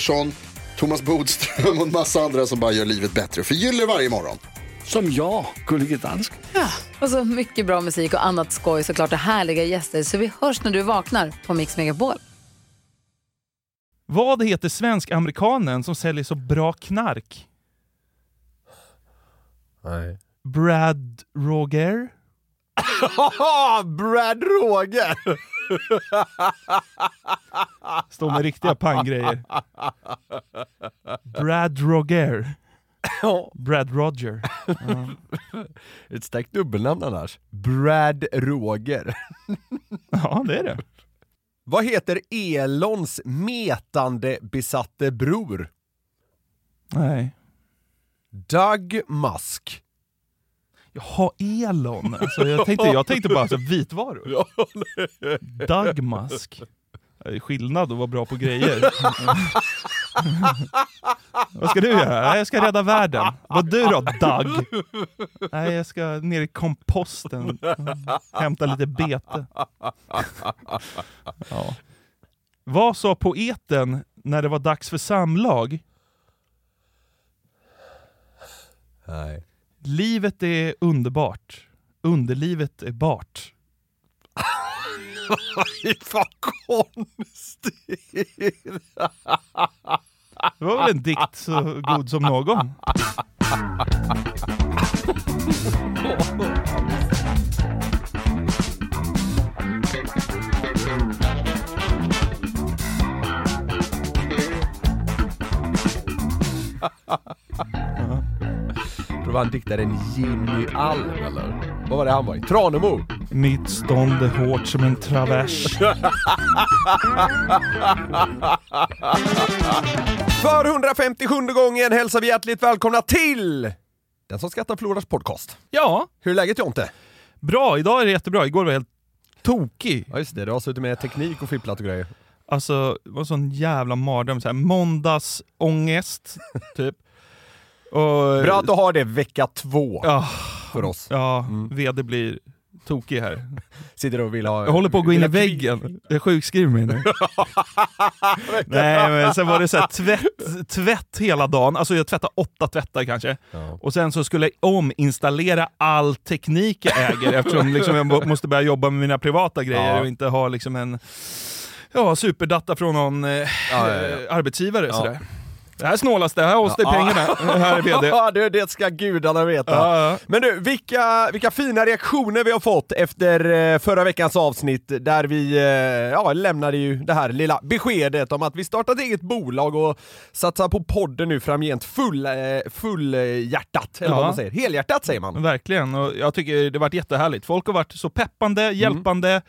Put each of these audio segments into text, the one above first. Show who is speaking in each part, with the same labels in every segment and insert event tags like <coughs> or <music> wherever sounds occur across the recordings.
Speaker 1: Pettersson, Thomas Bodström och en massa andra som bara gör livet bättre. Förgyller varje morgon.
Speaker 2: Som jag, Gullige Dansken.
Speaker 3: Och så mycket bra musik och annat skoj såklart och härliga gäster. Så vi hörs när du vaknar på Mix Megapol.
Speaker 4: Vad heter svensk-amerikanen som säljer så bra knark?
Speaker 5: Nej.
Speaker 4: Brad Roger? <laughs>
Speaker 5: Brad Roger! <laughs>
Speaker 4: Står med riktiga panggrejer. Brad Roger. Brad Roger. <laughs>
Speaker 5: Ett starkt dubbelnamn annars. Brad Roger. <laughs>
Speaker 4: Ja, det är det.
Speaker 5: Vad heter Elons metande besatte bror?
Speaker 4: Nej.
Speaker 5: Doug Musk.
Speaker 4: Jaha, Elon. Alltså, jag, tänkte, jag tänkte bara så vitvaror. Doug <laughs> Musk. Det är skillnad att vara bra på grejer. Vad ska du göra? Nej, Jag ska rädda världen. Vad du då, Doug? Nej, jag ska ner i komposten. Hämta lite bete. Ja. Vad sa poeten när det var dags för samlag?
Speaker 5: Nej.
Speaker 4: Livet är underbart. Underlivet är bart. <laughs>
Speaker 5: Vad konstigt!
Speaker 4: Det var väl en dikt så god som någon. <laughs>
Speaker 5: Då var han diktaren Jimmy Alm eller? Vad var det han var i? Tranemo?
Speaker 4: Mitt stånd är hårt som en travers. <laughs>
Speaker 5: För 157 gången hälsar vi hjärtligt välkomna till Den som skrattar förlorars podcast.
Speaker 4: Ja,
Speaker 5: Hur är läget Jonte?
Speaker 4: bra. Idag är det jättebra. Igår var jag helt tokig.
Speaker 5: Ja just det, du har suttit med teknik och fipplat och grejer.
Speaker 4: Alltså, det var en sån jävla mardröm. Så här, måndagsångest, <laughs> typ. Och,
Speaker 5: Bra att du har det vecka två
Speaker 4: Ja,
Speaker 5: för oss.
Speaker 4: ja VD blir tokig här. <laughs>
Speaker 5: Sitter och vill ha...
Speaker 4: Jag håller på att gå in i väggen. Jag sjukskriver mig nu. <laughs> Nej men sen var det så här, tvätt, tvätt hela dagen. Alltså jag tvättade åtta tvättar kanske.
Speaker 5: Ja.
Speaker 4: Och sen så skulle jag ominstallera all teknik jag äger eftersom liksom jag må- måste börja jobba med mina privata grejer
Speaker 5: Ja.
Speaker 4: och inte ha liksom en ja, superdata från någon eh,
Speaker 5: Ja,
Speaker 4: arbetsgivare. Sådär. Det här snålas det, här har dig pengarna. Här är VD. <laughs>
Speaker 5: Ja, du, det ska gudarna veta.
Speaker 4: Ja, ja.
Speaker 5: Men du, vilka, vilka fina reaktioner vi har fått efter eh, förra veckans avsnitt där vi eh, ja, lämnade ju det här lilla beskedet om att vi startat eget bolag och satsar på podden nu framgent full, eh, full eh, hjärtat, eller
Speaker 4: Ja.
Speaker 5: vad man säger. Helhjärtat säger man.
Speaker 4: Verkligen, och jag tycker det har varit jättehärligt. Folk har varit så peppande, hjälpande, Eh,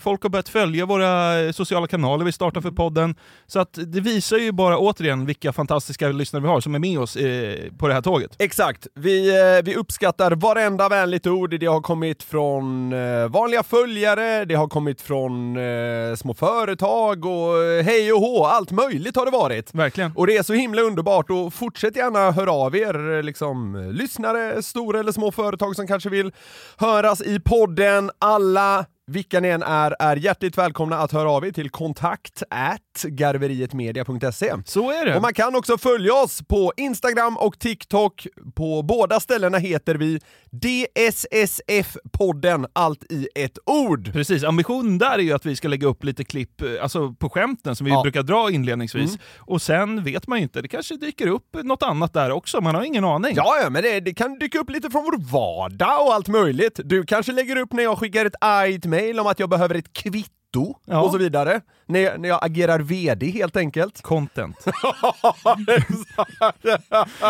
Speaker 4: folk har börjat följa våra eh, sociala kanaler vi startar för podden. Så att det visar ju bara återigen vilka fantastiska lyssnare vi har som är med oss eh, på det här tåget.
Speaker 5: Exakt. Vi, eh, vi uppskattar varenda vänligt ord. Det har kommit från eh, vanliga följare, det har kommit från eh, små företag och eh, hej och hå, allt möjligt har det varit.
Speaker 4: Verkligen.
Speaker 5: Och det är så himla underbart och fortsätt gärna höra av er, eh, liksom eh, lyssnare, stora eller små företag som kanske vill höras i podden. Alla vilka ni än är, är hjärtligt välkomna att höra av er till kontakt at garverietmedia.se.
Speaker 4: Så är det.
Speaker 5: Och man kan också följa oss på Instagram och TikTok. På båda ställena heter vi DSSF-podden, allt i ett ord.
Speaker 4: Precis, ambitionen där är ju att vi ska lägga upp lite klipp eh, alltså på skämten som vi
Speaker 5: Ja.
Speaker 4: brukar dra inledningsvis. Och sen vet man ju inte, det kanske dyker upp något annat där också, man har ingen aning.
Speaker 5: Ja, ja, men det, det kan dyka upp lite från vår vardag och allt möjligt. Du kanske lägger upp när jag skickar ett argt mail om att jag behöver ett kvitto
Speaker 4: Ja.
Speaker 5: och så vidare. När jag, när jag agerar VD helt enkelt.
Speaker 4: Content. <laughs>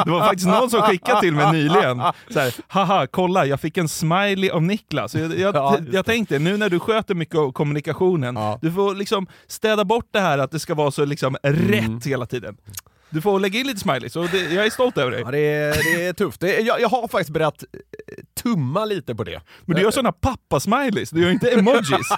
Speaker 4: Det var faktiskt någon som skickade till mig nyligen. Så här, Haha, kolla, jag fick en smiley av Niklas. Jag, jag,
Speaker 5: Ja,
Speaker 4: jag tänkte, nu när du sköter mycket av kommunikationen,
Speaker 5: Ja.
Speaker 4: du får liksom städa bort det här att det ska vara så liksom rätt hela tiden. Du får lägga in lite smileys, och det, jag är stolt över dig.
Speaker 5: Ja, det, är, det är tufft. Det jag, jag har faktiskt börjat eh, tumma lite på det.
Speaker 4: Men du gör såna pappa-smileys, du gör inte emojis.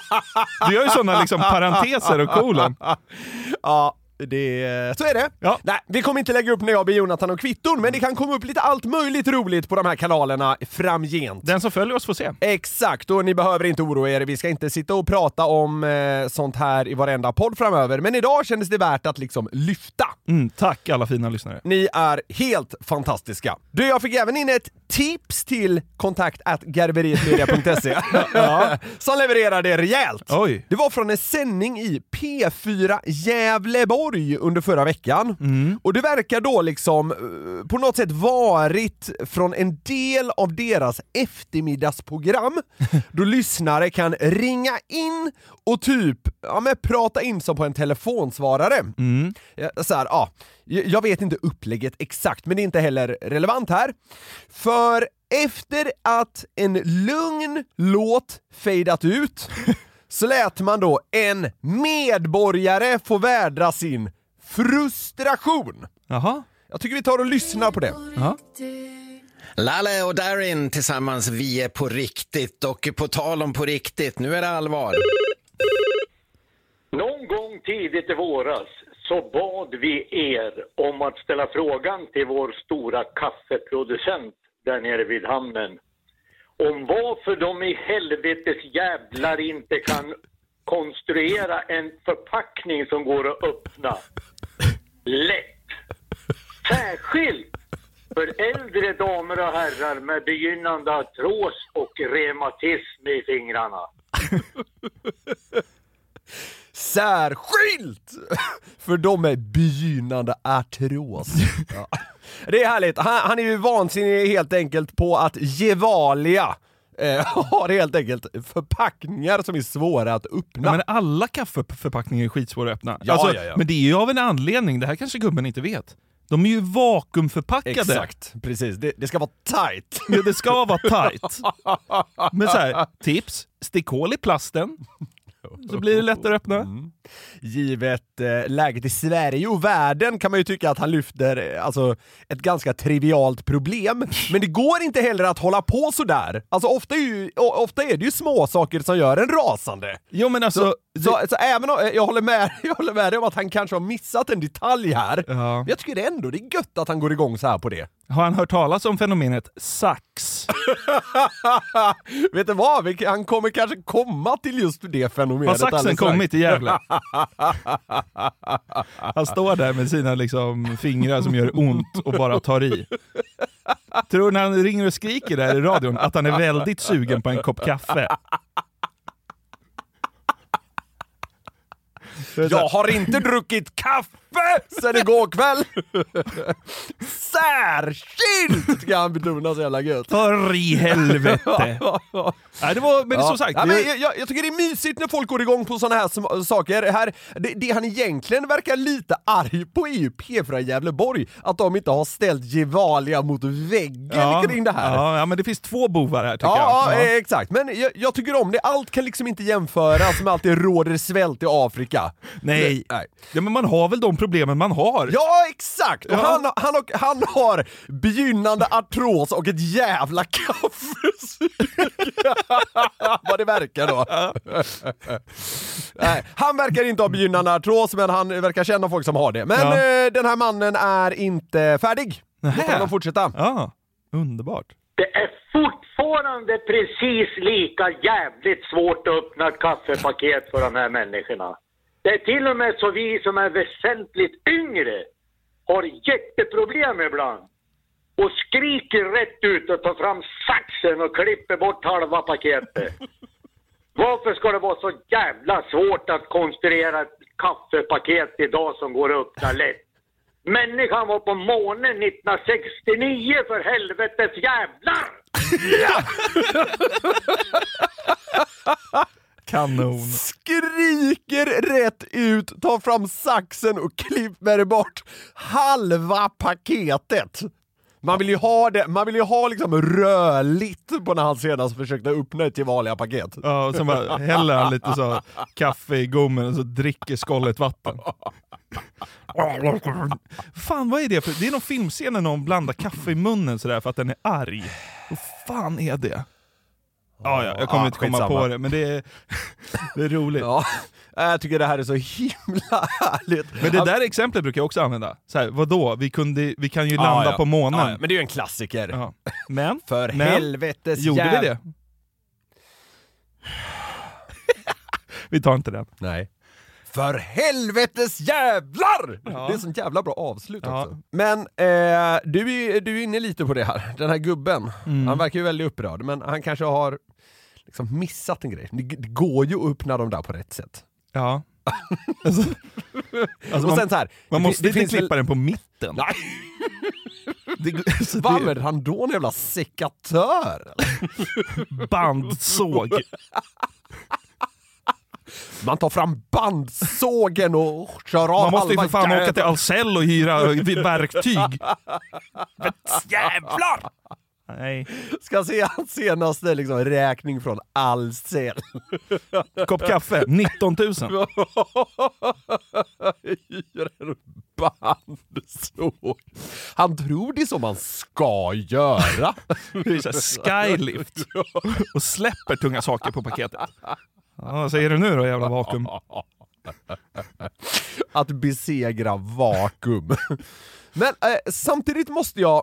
Speaker 4: Du gör ju såna liksom parenteser och kolon. <laughs>
Speaker 5: Ja, det, så är det.
Speaker 4: Ja.
Speaker 5: Nej, vi kommer inte lägga upp när jag ber Jonathan och kvitton, men det kan komma upp lite allt möjligt roligt på de här kanalerna framgent.
Speaker 4: Den som följer oss får se.
Speaker 5: Exakt, och ni behöver inte oroa er. Vi ska inte sitta och prata om eh, sånt här i varenda podd framöver, men idag kändes det värt att liksom lyfta.
Speaker 4: Mm, tack alla fina lyssnare.
Speaker 5: Ni är helt fantastiska. Du, jag fick även in ett tips till kontakt garverietmedia.se <laughs> som levererade rejält.
Speaker 4: Oj.
Speaker 5: Det var från en sändning i P4 Gävleborg under förra veckan. Och det verkar då liksom eh, på något sätt varit från en del av deras eftermiddagsprogram <laughs> då lyssnare kan ringa in och typ ja, men prata in som på en telefonsvarare. Ja, Så här, ja, jag vet inte upplägget exakt, men det är inte heller relevant här. För efter att en lugn låt fejdat ut <laughs> så lät man då en medborgare få vädra sin frustration.
Speaker 4: Jaha.
Speaker 5: Jag tycker vi tar och lyssnar på det.
Speaker 4: Ja.
Speaker 6: Lalle och Darin tillsammans, vi är på riktigt och på tal om på riktigt, nu är det allvar.
Speaker 7: Någon gång tidigt i våras så bad vi er om att ställa frågan till vår stora kaffeproducent där nere vid hamnen om varför de i helvetes jävlar inte kan konstruera en förpackning som går att öppna. Lätt! Särskilt för äldre damer och herrar med begynnande artros och reumatism i fingrarna.
Speaker 5: Särskilt för de med begynnande artros. Ja. <laughs> Det är härligt. Han, han är ju vansinnig helt enkelt på att Gevalia eh, <laughs> har helt enkelt förpackningar som är svåra att öppna.
Speaker 4: Ja, men alla kaffeförpackningar är skitsvåra att öppna.
Speaker 5: Ja,
Speaker 4: alltså,
Speaker 5: ja, ja.
Speaker 4: Men det är ju av en anledning, det här kanske gubben inte vet. De är ju vakuumförpackade.
Speaker 5: Exakt, precis. Det, det ska vara tight.
Speaker 4: Ja, det ska vara tight. <laughs> Men så här, tips, stick hål i plasten. Så blir det lättare att öppna.
Speaker 5: Givet eh, läget i Sverige och världen kan man ju tycka att han lyfter eh, alltså, ett ganska trivialt problem. Men det går inte heller att hålla på sådär. Alltså ofta är, ju, ofta är det ju små saker som gör en rasande.
Speaker 4: Jo men alltså,
Speaker 5: Så, så, så även om, jag, håller med, <laughs> jag håller med dig om att han kanske har missat en detalj här,
Speaker 4: Ja.
Speaker 5: men jag tycker det ändå det är gött att han går igång så här på det.
Speaker 4: Har han hört talas om fenomenet sax? <laughs>
Speaker 5: Vet du vad? Han kommer kanske komma till just det fenomenet.
Speaker 4: Har saxen kommit till Gävle? <laughs> Han står där med sina liksom, fingrar som gör ont och bara tar i. Tror du när han ringer och skriker där i radion att han är väldigt sugen på en kopp kaffe?
Speaker 5: Jag har inte druckit kaffe sen igår kväll! <laughs> Särskilt ska han betona så jävla gött.
Speaker 4: För i helvete! <laughs> Nej, det var, men
Speaker 5: Ja.
Speaker 4: som sagt,
Speaker 5: ja,
Speaker 4: det-
Speaker 5: men jag, jag, jag tycker det är mysigt när folk går igång på såna här saker. Här, det, det han egentligen verkar lite arg på är ju P4 Gävleborg, att de inte har ställt Gevalia mot väggen kring det här.
Speaker 4: Ja, ja, men det finns två bovar här tycker
Speaker 5: Ja,
Speaker 4: jag.
Speaker 5: ja, eh, exakt. Men jag, jag tycker om det. Allt kan liksom inte jämföras med att det råder svält i Afrika.
Speaker 4: Nej.
Speaker 5: Nej.
Speaker 4: Ja, men man har väl de problemen man har?
Speaker 5: Ja, exakt! Och
Speaker 4: Ja.
Speaker 5: Han, han, och, han har begynnande artros och ett jävla kaffesug. <laughs> Vad det verkar då. Nej, han verkar inte ha begynnande artros, men han verkar känna folk som har det. Men
Speaker 4: Ja.
Speaker 5: eh, den här mannen är inte färdig.
Speaker 4: Nähä.
Speaker 5: honom fortsätta.
Speaker 4: Ja, underbart.
Speaker 7: Det är fortfarande precis lika jävligt svårt att öppna ett kaffepaket för de här människorna. Det är till och med så vi som är väsentligt yngre har jätteproblem ibland. Och skriker rätt ut och tar fram saxen och klipper bort halva paketet. <laughs> Varför ska det vara så jävla svårt att konstruera ett kaffepaket idag som går att öppna lätt? Människan var på månen 1969 för helvetes jävlar! <laughs> <laughs>
Speaker 4: Kanon.
Speaker 5: Skriker rätt ut, tar fram saxen och klipper bort halva paketet. Man vill ju ha det, man vill ju ha liksom rödligt på när han senast försökte öppna ett till vanliga paket.
Speaker 4: Ja, och sen bara häller han lite så kaffe i gommen och så dricker skållet vatten. Fan vad är det för... Det är någon filmscen när någon blandar kaffe i munnen sådär för att den är arg. Vad fan är det? Ja, ja, jag kommer
Speaker 5: Ja,
Speaker 4: inte komma
Speaker 5: skitsamma.
Speaker 4: på det, men det är, <laughs> det är roligt.
Speaker 5: Ja, <laughs> jag tycker det här är så himla <laughs> härligt.
Speaker 4: Men det där exemplet brukar jag också använda. Så här, vadå? Vi, kunde, vi kan ju
Speaker 5: Ja,
Speaker 4: landa
Speaker 5: ja.
Speaker 4: på månen.
Speaker 5: Ja, ja, men det är ju en klassiker.
Speaker 4: Ja. Men,
Speaker 5: För
Speaker 4: men
Speaker 5: helvetes
Speaker 4: gjorde
Speaker 5: jäv-
Speaker 4: vi det? vi tar inte den.
Speaker 5: Nej. För helvetes jävlar!
Speaker 4: Ja.
Speaker 5: Det är sånt jävla bra avslut
Speaker 4: Ja.
Speaker 5: också. Men eh, du, är, du är inne lite på det här, den här gubben.
Speaker 4: Mm.
Speaker 5: Han verkar ju väldigt upprörd, men han kanske har liksom missat en grej. Det, det går ju att öppna dem där på rätt sätt.
Speaker 4: Ja. <laughs> Alltså, alltså
Speaker 5: och
Speaker 4: man,
Speaker 5: sen så här,
Speaker 4: man
Speaker 5: det-
Speaker 4: måste
Speaker 5: det
Speaker 4: inte
Speaker 5: finns väl-
Speaker 4: klippa den på mitten.
Speaker 5: Nej. <laughs>
Speaker 4: Det, så
Speaker 5: Vad
Speaker 4: det,
Speaker 5: använder han då? En jävla sekatör?
Speaker 4: bandsåg. <laughs>
Speaker 5: Man tar fram bandsågen och kör av
Speaker 4: Man måste ju för fan åka till Ahlsell och hyra verktyg. Men <laughs> jävlar! Nej.
Speaker 5: Ska se hans senaste liksom, räkning från Ahlsell.
Speaker 4: Kopp kaffe, 19 000.
Speaker 5: Hyra en bandsåg. Han tror det är så man ska göra.
Speaker 4: Skylift. <laughs> Och släpper tunga saker på paketet. Ja, vad säger du nu då jävla vakuum? <laughs>
Speaker 5: Att besegra vakuum. <laughs> Men eh, samtidigt måste jag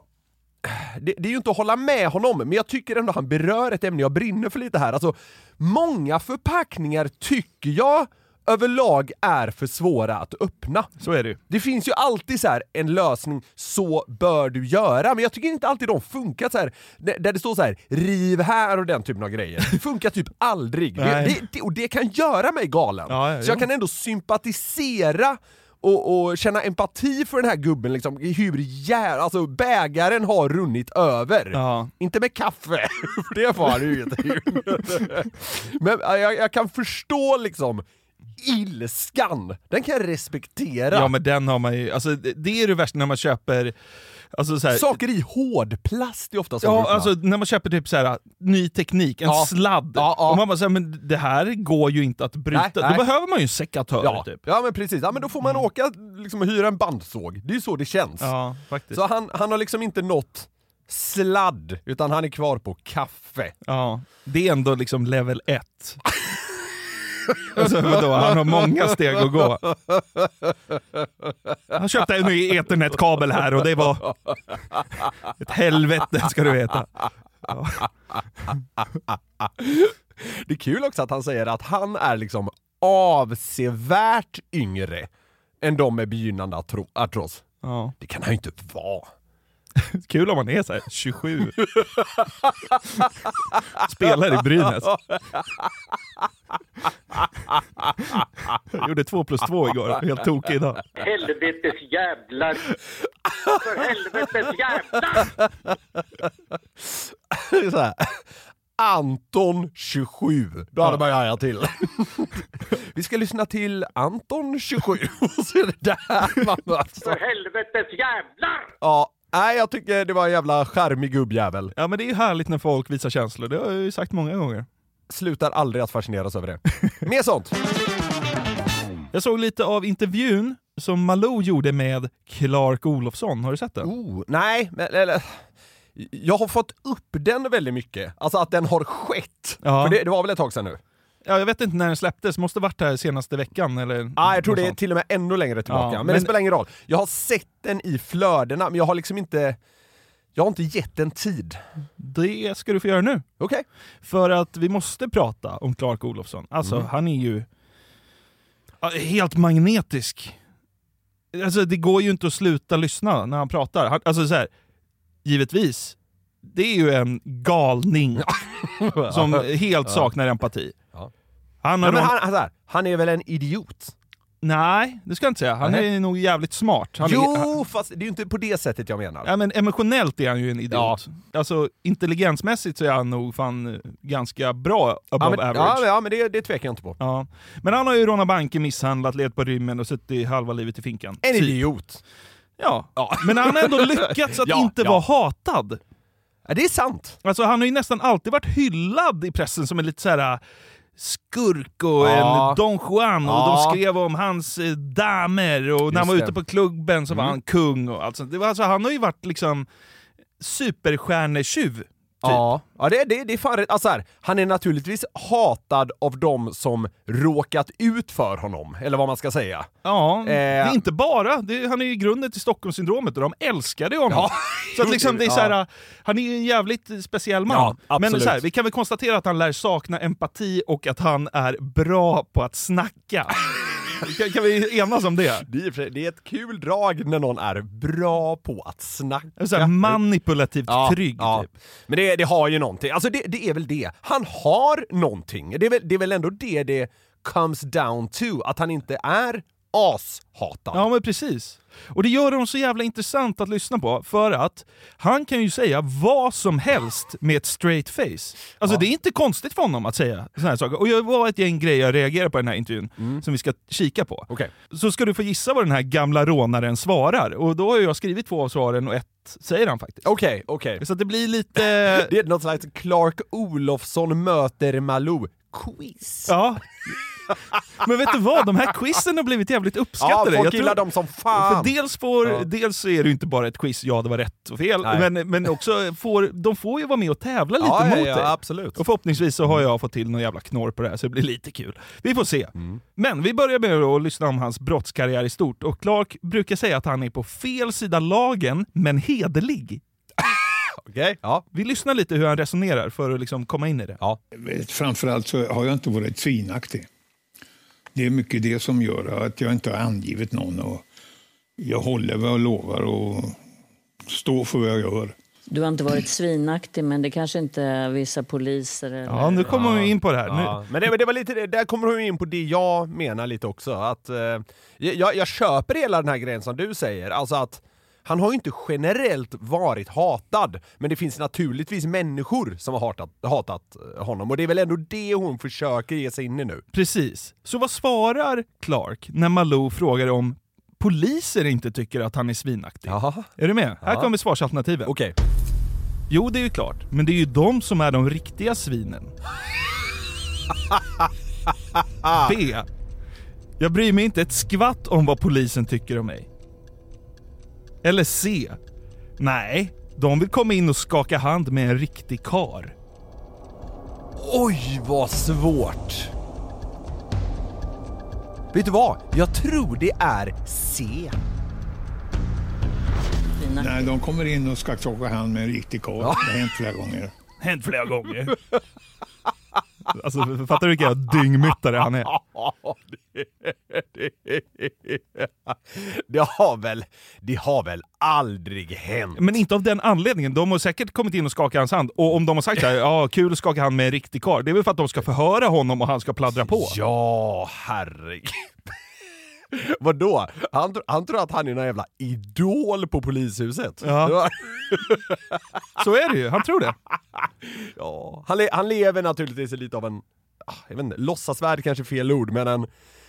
Speaker 5: det, det är ju inte att hålla med honom, men jag tycker ändå han berör ett ämne jag brinner för lite här. Alltså, många förpackningar tycker jag överlag är för svåra att öppna.
Speaker 4: Så är det ju.
Speaker 5: Det finns ju alltid så här en lösning, så bör du göra, men jag tycker inte alltid de funkar så här, där det står så här riv här och den typen av grejer. Det funkar typ aldrig. Det, det, det, och det kan göra mig galen.
Speaker 4: Ja, ja,
Speaker 5: så jag
Speaker 4: ja.
Speaker 5: kan ändå sympatisera och, och känna empati för den här gubben, liksom, hur jär, alltså bägaren har runnit över.
Speaker 4: Ja.
Speaker 5: Inte med kaffe, <laughs> för det får han ju inte. <laughs> Men ja, jag, jag kan förstå liksom ilskan, den kan jag respektera.
Speaker 4: Ja men den har man ju, alltså det, är det värsta när man köper, alltså så här,
Speaker 5: Saker i hårdplast är ofta så.
Speaker 4: Ja, alltså när man köper typ så här, ny teknik, en
Speaker 5: Ja.
Speaker 4: sladd,
Speaker 5: Ja, ja.
Speaker 4: och man bara säger men det här går ju inte att bryta,
Speaker 5: Nej, nej.
Speaker 4: då behöver man ju en sekatör
Speaker 5: ja.
Speaker 4: typ.
Speaker 5: ja men precis, ja, men då får man åka liksom, och hyra en bandsåg. Det är ju så det känns.
Speaker 4: Ja, faktiskt.
Speaker 5: Så han, han har liksom inte nått sladd, utan han är kvar på kaffe.
Speaker 4: Ja, det är ändå liksom level 1. <laughs> <laughs> alltså, vadå, han har många steg att gå. Han köpte en ny ethernetkabel här och det var ett helvete ska du veta. <laughs>
Speaker 5: Det är kul också att han säger att han är liksom avsevärt yngre än de med begynnande artro- artros.
Speaker 4: Ja.
Speaker 5: Det kan han ju inte vara. <laughs>
Speaker 4: Kul om man är så här 27. Spelar i Brynäs. Jag gjorde två plus två igår, helt tokig idag.
Speaker 7: Helvetes jävlar! För helvetes jävlar!
Speaker 5: så här. Anton 27. Då hade man ju hajat till. Vi ska lyssna till Anton 27 och så är det där man alltså.
Speaker 7: För helvetes jävlar!
Speaker 5: Ja, nej jag tycker det var en jävla charmig gubbjävel.
Speaker 4: Ja men det är ju härligt när folk visar känslor, det har jag ju sagt många gånger.
Speaker 5: Slutar aldrig att fascineras över det. <laughs> Mer sånt.
Speaker 4: Jag såg lite av intervjun som Malou gjorde med Clark Olofsson, har du sett den?
Speaker 5: Oh, nej, men eller, jag har fått upp den väldigt mycket. Alltså att den har skett.
Speaker 4: Ja.
Speaker 5: För det, det var väl ett tag sedan nu?
Speaker 4: Ja, jag vet inte när den släpptes, måste varit här senaste veckan eller?
Speaker 5: Ja, jag tror det är till och med ännu längre tillbaka.
Speaker 4: Ja,
Speaker 5: men, det
Speaker 4: men-
Speaker 5: spelar ingen roll. Jag har sett den i flödena, men jag har liksom inte... Jag har inte gett den tid.
Speaker 4: Det ska du få göra nu.
Speaker 5: Okej.
Speaker 4: För att vi måste prata om Clark Olofsson. Alltså,
Speaker 5: Mm.
Speaker 4: han är ju... Helt magnetisk. Alltså det går ju inte att sluta lyssna när han pratar. Han, alltså så här, givetvis, det är ju en galning <laughs> som helt saknar empati.
Speaker 5: Ja.
Speaker 4: Han, har Ron-
Speaker 5: han, han, här, han är väl en idiot?
Speaker 4: Nej, det ska jag inte säga. Han
Speaker 5: Nej.
Speaker 4: är nog jävligt smart. Han
Speaker 5: jo, fast det är ju inte på det sättet jag menar.
Speaker 4: Ja, men emotionellt är han ju en idiot. Alltså intelligensmässigt så är han nog fan eh, ganska bra above
Speaker 5: ja, men,
Speaker 4: average.
Speaker 5: ja, ja, men det, det tvekar jag inte på.
Speaker 4: Ja. Men han har ju rånat banker, misshandlat, levt på rymmen och suttit halva livet i finkan.
Speaker 5: En
Speaker 4: Typ.
Speaker 5: idiot.
Speaker 4: Ja. men han har ändå <laughs> lyckats att
Speaker 5: Ja,
Speaker 4: inte
Speaker 5: ja.
Speaker 4: vara hatad.
Speaker 5: Ja, det är sant.
Speaker 4: Alltså han har ju nästan alltid varit hyllad i pressen som en lite såhär skurk och
Speaker 5: Ja.
Speaker 4: en Don Juan och
Speaker 5: Ja.
Speaker 4: de skrev om hans eh, damer och när han
Speaker 5: Just
Speaker 4: var
Speaker 5: det.
Speaker 4: ute på klubben så var
Speaker 5: Mm.
Speaker 4: han kung och allt sånt. Det var, alltså, han har ju varit liksom superstjärnetjuv. Typ.
Speaker 5: Ja, ja det, det, det är fan. Alltså här, han är naturligtvis hatad av de som råkat ut för honom, eller vad man ska säga.
Speaker 4: Ja, det är
Speaker 5: Eh.
Speaker 4: inte bara. Det, han är ju grunden till Stockholmssyndromet och de älskade honom.
Speaker 5: Ja. <laughs>
Speaker 4: Så att liksom, det är så här,
Speaker 5: Ja.
Speaker 4: Han är ju en jävligt speciell man.
Speaker 5: Ja,
Speaker 4: Men så här, vi kan väl konstatera att han lär sakna empati och att han är bra på att snacka. <laughs> kan, kan vi enas om det?
Speaker 5: Det är, det ett kul drag när någon är bra på att snacka.
Speaker 4: Så här, manipulativt
Speaker 5: Ja,
Speaker 4: trygg.
Speaker 5: ja.
Speaker 4: Typ.
Speaker 5: Men det, det har ju någonting, alltså det, det är väl det. Han har någonting. Det är, väl, det är väl ändå det det comes down to, att han inte är ashatad.
Speaker 4: Ja men precis. Och det gör honom så jävla intressant att lyssna på, för att han kan ju säga vad som helst med ett straight face. Alltså det är inte konstigt för honom att säga såna här saker. Och det var ett gäng grejer jag reagerade på i den här intervjun, som vi ska kika på.
Speaker 5: Okej.
Speaker 4: Så ska du få gissa vad den här gamla rånaren svarar. Och då har jag skrivit två av svaren och ett säger han faktiskt.
Speaker 5: Okej, okej.
Speaker 4: Så att det blir lite... <laughs>
Speaker 5: Det är något slags Clark Olofsson möter Malou quiz.
Speaker 4: Ja. Men vet du vad? De här quizen har blivit jävligt uppskattade.
Speaker 5: Ja, folk
Speaker 4: Jag
Speaker 5: gillar dem som fan.
Speaker 4: För dels, får,
Speaker 5: Ja.
Speaker 4: dels är det ju inte bara ett quiz, ja det var rätt och fel,
Speaker 5: Nej.
Speaker 4: men, men också får, de får ju vara med och tävla lite
Speaker 5: Ja, ja,
Speaker 4: mot
Speaker 5: ja,
Speaker 4: dig.
Speaker 5: absolut.
Speaker 4: Och förhoppningsvis så har jag fått till någon jävla knorr på det här så det blir lite kul. Vi får se.
Speaker 5: Mm.
Speaker 4: Men vi börjar med att lyssna om hans brottskarriär i stort. Och Clark brukar säga att han är på fel sida lagen, men hederlig.
Speaker 5: Okej, ja.
Speaker 4: Vi lyssnar lite hur han resonerar för att liksom komma in i det.
Speaker 5: Ja.
Speaker 8: Framförallt så har jag inte varit svinaktig. Det är mycket det som gör att jag inte har angivit någon. Och jag håller vad jag lovar och står för vad jag gör.
Speaker 9: Du har inte varit svinaktig, men det kanske inte vissa poliser eller...
Speaker 4: Ja, nu kommer vi in på det här. Nu,
Speaker 5: Ja, men det, det var lite, det- där kommer hon in på det jag menar lite också. Att, eh, jag, jag köper hela den här grejen som du säger, alltså att han har ju inte generellt varit hatad, men det finns naturligtvis människor som har hatat, hatat eh, honom och det är väl ändå det hon försöker ge sig in i nu.
Speaker 4: Precis. Så vad svarar Clark när Malou frågar om poliser inte tycker att han är svinaktig?
Speaker 5: Jaha.
Speaker 4: Är du med? Här
Speaker 5: Ja.
Speaker 4: kommer svarsalternativen.
Speaker 5: Okej.
Speaker 4: Jo, det är ju klart. Men det är ju de som är de riktiga svinen. <laughs> B. Jag bryr mig inte ett skvatt om vad polisen tycker om mig. Eller C. Nej, de vill komma in och skaka hand med en riktig kar.
Speaker 5: Oj, vad svårt! Vet du vad? Jag tror det är C.
Speaker 8: Nej, de kommer in och ska skaka hand med en riktig karl. Det har hänt flera gånger.
Speaker 4: Hänt flera gånger. Alltså, fattar du vilka dyngmyttare han <laughs> är?
Speaker 5: Det har väl, det har väl aldrig hänt?
Speaker 4: Men inte av den anledningen. De har säkert kommit in och skakat hans hand. Och om de har sagt här, ja kul att skaka hand med en riktig karl. Det är väl för att de ska förhöra honom och han ska pladdra på.
Speaker 5: Ja, herregud. <laughs> Vadå? Han, han tror att han är någon jävla idol på polishuset.
Speaker 4: Ja. <laughs> Så är det ju, han tror det. <laughs>
Speaker 5: ja. Han, le, han lever naturligtvis i lite av en, ah, jag vet inte, låtsasvärld kanske är fel ord, men en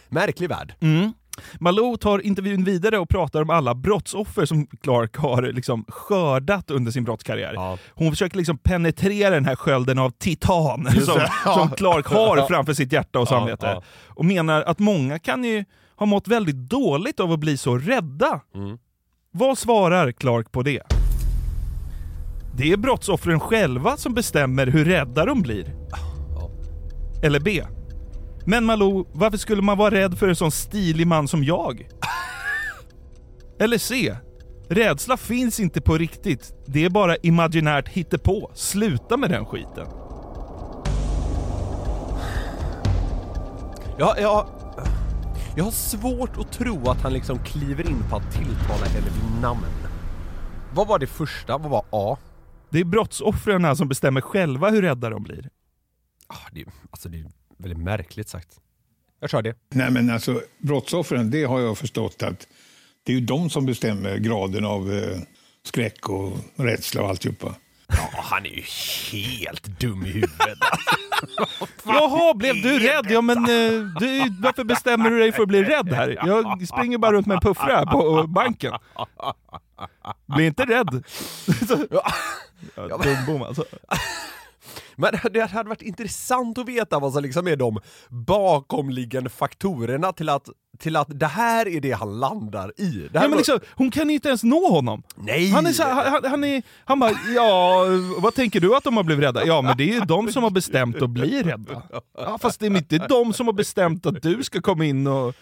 Speaker 5: märklig värld.
Speaker 4: Mm. Malou tar intervjun vidare och pratar om alla brottsoffer som Clark har liksom skördat under sin brottskarriär. Hon försöker liksom penetrera den här skölden av titan som, som Clark har
Speaker 5: Ja.
Speaker 4: framför sitt hjärta och
Speaker 5: Ja,
Speaker 4: samvete.
Speaker 5: ja.
Speaker 4: Och menar att många kan ju ha mått väldigt dåligt av att bli så rädda.
Speaker 5: Mm.
Speaker 4: Vad svarar Clark på det? Det är brottsoffren själva som bestämmer hur rädda de blir. Eller B. Men Malou, varför skulle man vara rädd för en sån stilig man som jag? <laughs> Eller C. Rädsla finns inte på riktigt. Det är bara imaginärt hittepå. Sluta med den skiten.
Speaker 5: Ja, ja. Jag har svårt att tro att han liksom kliver in på att tilltala henne vid namn. Vad var det första? Vad var A?
Speaker 4: Det är brottsoffren här som bestämmer själva hur rädda de blir.
Speaker 5: Ah, det, alltså det är väldigt märkligt sagt. Jag kör det.
Speaker 8: Nej, men alltså brottsoffren, det har jag förstått att det är ju de som bestämmer graden av eh, skräck och rädsla och alltihopa.
Speaker 5: Ja, han är ju helt dum i huvudet. <laughs>
Speaker 4: Jaha, blev du rädd? Ja men eh, du, varför bestämmer du dig för att bli rädd här? Jag springer bara runt med en puffra här på banken. Bli inte rädd. <laughs> Ja, Dumbom alltså.
Speaker 5: Men det hade varit intressant att veta vad som liksom är de bakomliggande faktorerna till att, till att det här är det han landar i.
Speaker 4: Ja, men liksom, hon kan ju inte ens nå honom.
Speaker 5: Nej!
Speaker 4: Han är så här, han, han är, han bara, ja, vad tänker du att de har blivit rädda? Ja men det är ju de som har bestämt att bli rädda. Ja, fast det är inte de som har bestämt att du ska komma in och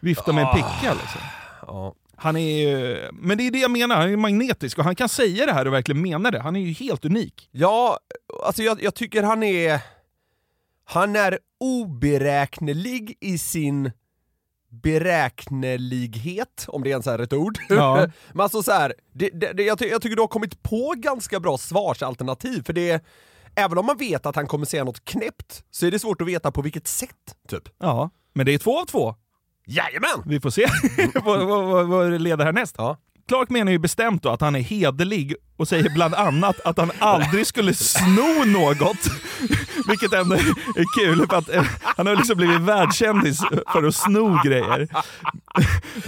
Speaker 4: vifta med en picka liksom.
Speaker 5: Ja.
Speaker 4: Han är ju- men det är det jag menar, han är magnetisk och han kan säga det här och verkligen mena det. Han är ju helt unik.
Speaker 5: Ja, alltså jag, jag tycker han är... Han är oberäknelig i sin beräknelighet, om det ens är ett ord.
Speaker 4: Ja. <laughs>
Speaker 5: Men alltså så här, det, det, det, jag, ty, jag tycker du har kommit på ganska bra svarsalternativ, för det Även om man vet att han kommer säga något knäppt, så är det svårt att veta på vilket sätt, typ.
Speaker 4: Ja, men det är två av två.
Speaker 5: Jajamän!
Speaker 4: Vi får se <laughs> vad, vad, vad, vad det leder härnäst.
Speaker 5: Ja.
Speaker 4: Clark menar ju bestämt då att han är hederlig och säger bland annat att han aldrig skulle sno något. Vilket ändå är kul för att eh, han har liksom blivit världskändis för att sno grejer.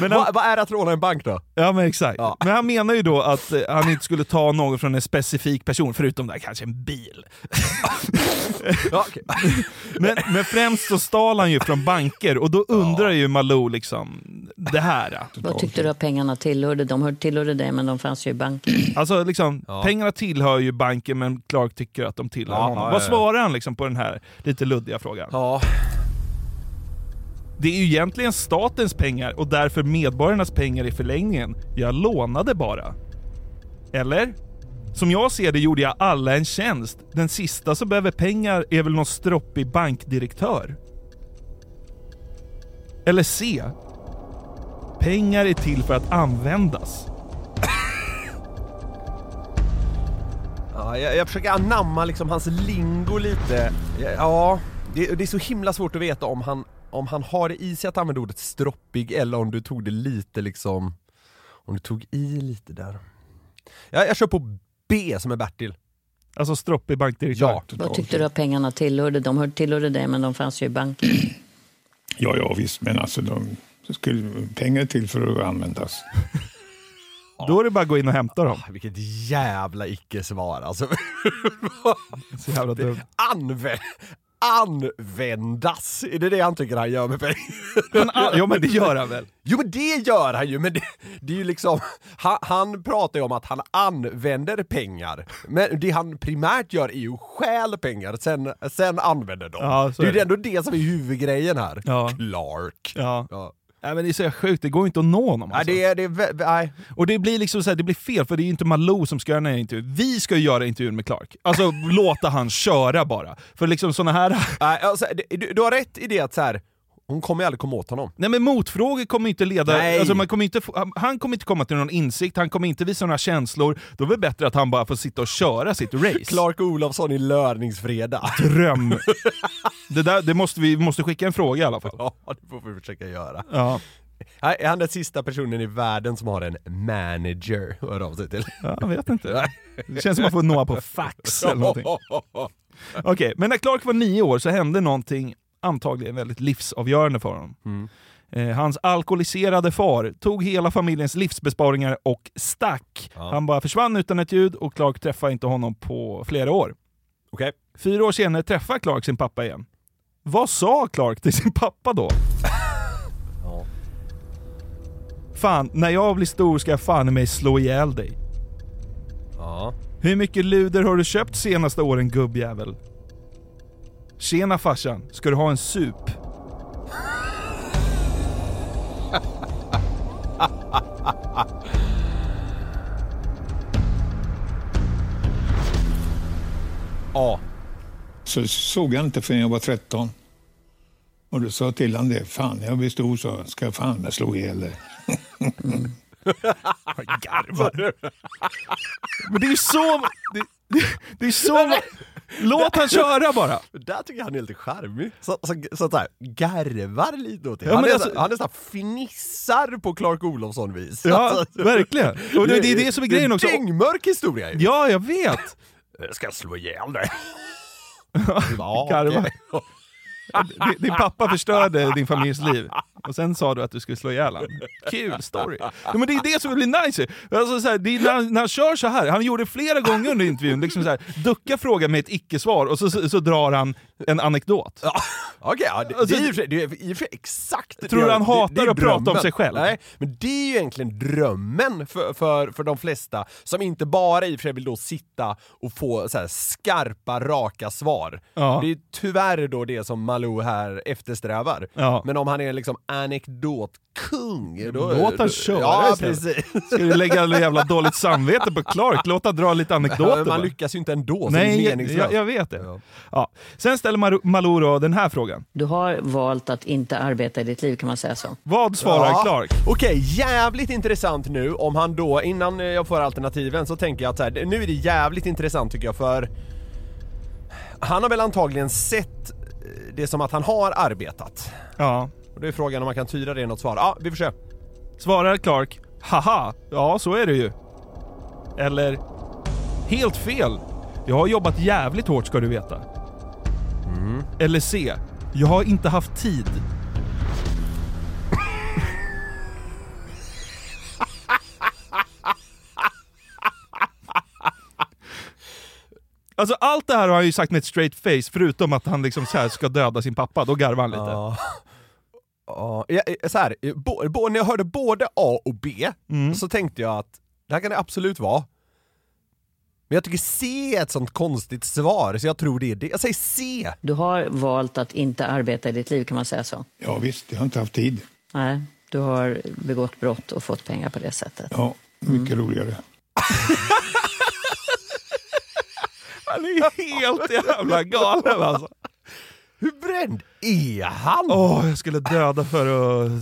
Speaker 4: Men han,
Speaker 5: Vad vad är det att råna en bank då?
Speaker 4: ja men exakt.
Speaker 5: Ja.
Speaker 4: Men han menar ju då att eh, han inte skulle ta något från en specifik person, förutom där kanske en bil. <laughs>
Speaker 5: Ja, okej.
Speaker 4: Men, men främst så stal han ju från banker och då undrar ju Malou liksom det här.
Speaker 9: Vad tyckte du att pengarna tillhörde? De hörde tillhörde dig, men de fanns ju i banken. <clears throat>
Speaker 4: Alltså liksom,
Speaker 5: Ja.
Speaker 4: pengarna tillhör ju banken men Clark tycker att de tillhör
Speaker 5: Ja,
Speaker 4: honom.
Speaker 5: ja,
Speaker 4: Vad svarar han liksom på den här lite luddiga frågan?
Speaker 5: Ja.
Speaker 4: Det är ju egentligen statens pengar och därför medborgarnas pengar i förlängningen. Jag lånade bara. Eller? Som jag ser det gjorde jag alla en tjänst. Den sista som behöver pengar är väl någon stroppig bankdirektör? Eller C. Pengar är till för att användas.
Speaker 5: Ja, jag, jag försöker anamma liksom hans lingo lite. Ja, det, det är så himla svårt att veta om han, om han har det i sig att använda ordet stroppig eller om du tog det lite liksom... Om du tog i lite där. Jag, jag kör på B som är Bertil.
Speaker 4: Alltså stroppig bankdirektör.
Speaker 5: Ja.
Speaker 9: Vad tyckte du att pengarna tillhörde? De hörde tillhörde dig, men de fanns ju i banken. <clears throat>
Speaker 8: Ja, ja visst, men alltså de skulle, pengar till för att användas. <laughs>
Speaker 4: Då är det bara att gå in och hämta dem.
Speaker 5: Vilket jävla icke-svar alltså. <laughs>
Speaker 4: Så jävla dumt.
Speaker 5: Anvä användas! Är det det han tycker han gör med pengar?
Speaker 4: Ah, ja men det gör han väl?
Speaker 5: Jo men det gör han ju, men det, det är ju liksom, han, han pratar ju om att han använder pengar. Men det han primärt gör är ju stjäl pengar, sen, sen använder dem.
Speaker 4: Ja,
Speaker 5: det är ju
Speaker 4: det.
Speaker 5: ändå det som är huvudgrejen här.
Speaker 4: Ja.
Speaker 5: Clark.
Speaker 4: Ja.
Speaker 5: Ja.
Speaker 4: Nej, men det är så sjukt, det går inte att nå honom.
Speaker 5: Nej,
Speaker 4: Alltså.
Speaker 5: det är, det är, vä- nej.
Speaker 4: Och det blir liksom så här, det blir fel, för det är ju inte Malou som ska göra den här intervjun. Vi ska ju göra intervjun med Clark. Alltså <laughs> låta han köra bara. För liksom såna här...
Speaker 5: nej alltså, det- du, du har rätt i det att så här, hon kommer ju aldrig komma åt honom.
Speaker 4: Nej men motfrågor kommer inte leda...
Speaker 5: Nej.
Speaker 4: Alltså, man kommer inte få, han- kommer inte komma till någon insikt, han kommer inte visa några känslor. Då är det bättre att han bara får sitta och köra sitt race.
Speaker 5: Clark Olofsson i Lörningsfredag.
Speaker 4: Dröm. <laughs> det där, det måste vi vi måste skicka en fråga i alla fall.
Speaker 5: Ja, det får vi försöka göra.
Speaker 4: Ja.
Speaker 5: Nej, Är han den sista personen i världen som har en manager höra av sig till?
Speaker 4: Ja, jag vet inte. Det känns som att man får nå på fax eller någonting. <laughs> Okej, men när Clark var nio år så hände någonting antagligen väldigt livsavgörande för honom.
Speaker 5: Mm.
Speaker 4: Eh, hans alkoholiserade far tog hela familjens livsbesparingar och stack.
Speaker 5: Ja.
Speaker 4: Han bara försvann utan ett ljud och Clark träffade inte honom på flera år.
Speaker 5: Okej.
Speaker 4: Fyra år senare träffar Clark sin pappa igen. Vad sa Clark till sin pappa då? <laughs>
Speaker 5: Ja.
Speaker 4: Fan, när jag blir stor ska jag fan i mig slå ihjäl dig.
Speaker 5: Ja.
Speaker 4: Hur mycket luder har du köpt senaste åren gubbjävel? Tjena farsan, ska du ha en sup?
Speaker 5: A.
Speaker 8: Så såg jag inte förrän jag var 13. Och då sa till han det, fan jag blir stor så ska jag fan med slå ihjäl dig. <laughs>
Speaker 5: Garvar
Speaker 4: Men det är ju så... Det, det, det är så... Låt han köra bara!
Speaker 5: Där tycker jag han är lite charmig. Så, så, så så här, garvar lite åt det.
Speaker 4: Ja,
Speaker 5: han, är,
Speaker 4: alltså-
Speaker 5: han nästan fnissar på Clark Olofsson-vis.
Speaker 4: Ja,
Speaker 5: Alltså,
Speaker 4: verkligen. Och det, det är det som är grejen också.
Speaker 5: Det är en dyngmörk historia ju.
Speaker 4: Ja, jag vet!
Speaker 5: Jag ska slå ihjäl dig. <laughs>
Speaker 4: Garva.
Speaker 5: okej.
Speaker 4: Din- pappa förstörde din familjs liv. Och sen sa du att du skulle slå ihjäl honom. Kul story. Ja, men det är det som blir nice. Alltså, så här, det är när, han- när han kör så här. han gjorde flera gånger under intervjun, liksom så här, ducka frågan med ett icke-svar och så, så, så drar han en anekdot. <laughs>
Speaker 5: Okej, ja, det,
Speaker 4: Alltså,
Speaker 5: det, är för det är i och för sig exakt
Speaker 4: Tror du han hatar att prata om sig själv?
Speaker 5: Nej, men det är ju egentligen drömmen för, för, för de flesta som inte bara i och för sig vill då sitta och få så här skarpa, raka svar.
Speaker 4: Ja.
Speaker 5: Det är tyvärr då det som Malou här eftersträvar.
Speaker 4: Ja.
Speaker 5: Men om han är liksom anekdotkung, då...
Speaker 4: Låt han köra
Speaker 5: Ja, precis.
Speaker 4: Ska du lägga jävla dåligt samvete på Clark? Låt han dra lite
Speaker 5: Ja,
Speaker 4: anekdoter
Speaker 5: men man
Speaker 4: bara.
Speaker 5: lyckas ju inte ändå, så det
Speaker 4: Nej,
Speaker 5: är
Speaker 4: jag,
Speaker 5: meningslöst.
Speaker 4: jag, jag vet det. Ja. Sen ställer Mar- Malou då den här frågan.
Speaker 9: Du har valt att inte arbeta i ditt liv, kan man säga så?
Speaker 4: Vad svarar
Speaker 5: Ja.
Speaker 4: Clark?
Speaker 5: Okej, jävligt intressant nu om han då, innan eh, jag får alternativen så tänker jag att så här, nu är det jävligt intressant tycker jag för han har väl antagligen sett eh, det som att han har arbetat.
Speaker 4: Ja.
Speaker 5: Och då är frågan om man kan tyda det i något svar. Ja, vi får se.
Speaker 4: Svarar Clark, haha, ja så är det ju. Eller, helt fel. Jag har jobbat jävligt hårt ska du veta. Eller C, jag har inte haft tid. <laughs> Alltså allt det här har han ju sagt med ett straight face, förutom att han liksom så ska döda sin pappa. Då garvar han lite.
Speaker 5: Ja. Ja, eh, så här, eh, bo, bo, när jag hörde både A och B
Speaker 4: Mm.
Speaker 5: så tänkte jag att det här kan det absolut vara. Men jag tycker C är ett sånt konstigt svar, så jag tror det är det. Jag säger C!
Speaker 9: Du har valt att inte arbeta i ditt liv, kan man säga så?
Speaker 8: Ja visst, jag har inte haft tid.
Speaker 9: Nej, du har begått brott och fått pengar på det sättet.
Speaker 8: Ja, mycket roligare.
Speaker 4: Han är helt jävla galen alltså.
Speaker 5: Hur bränd är han?
Speaker 4: Åh, jag skulle döda för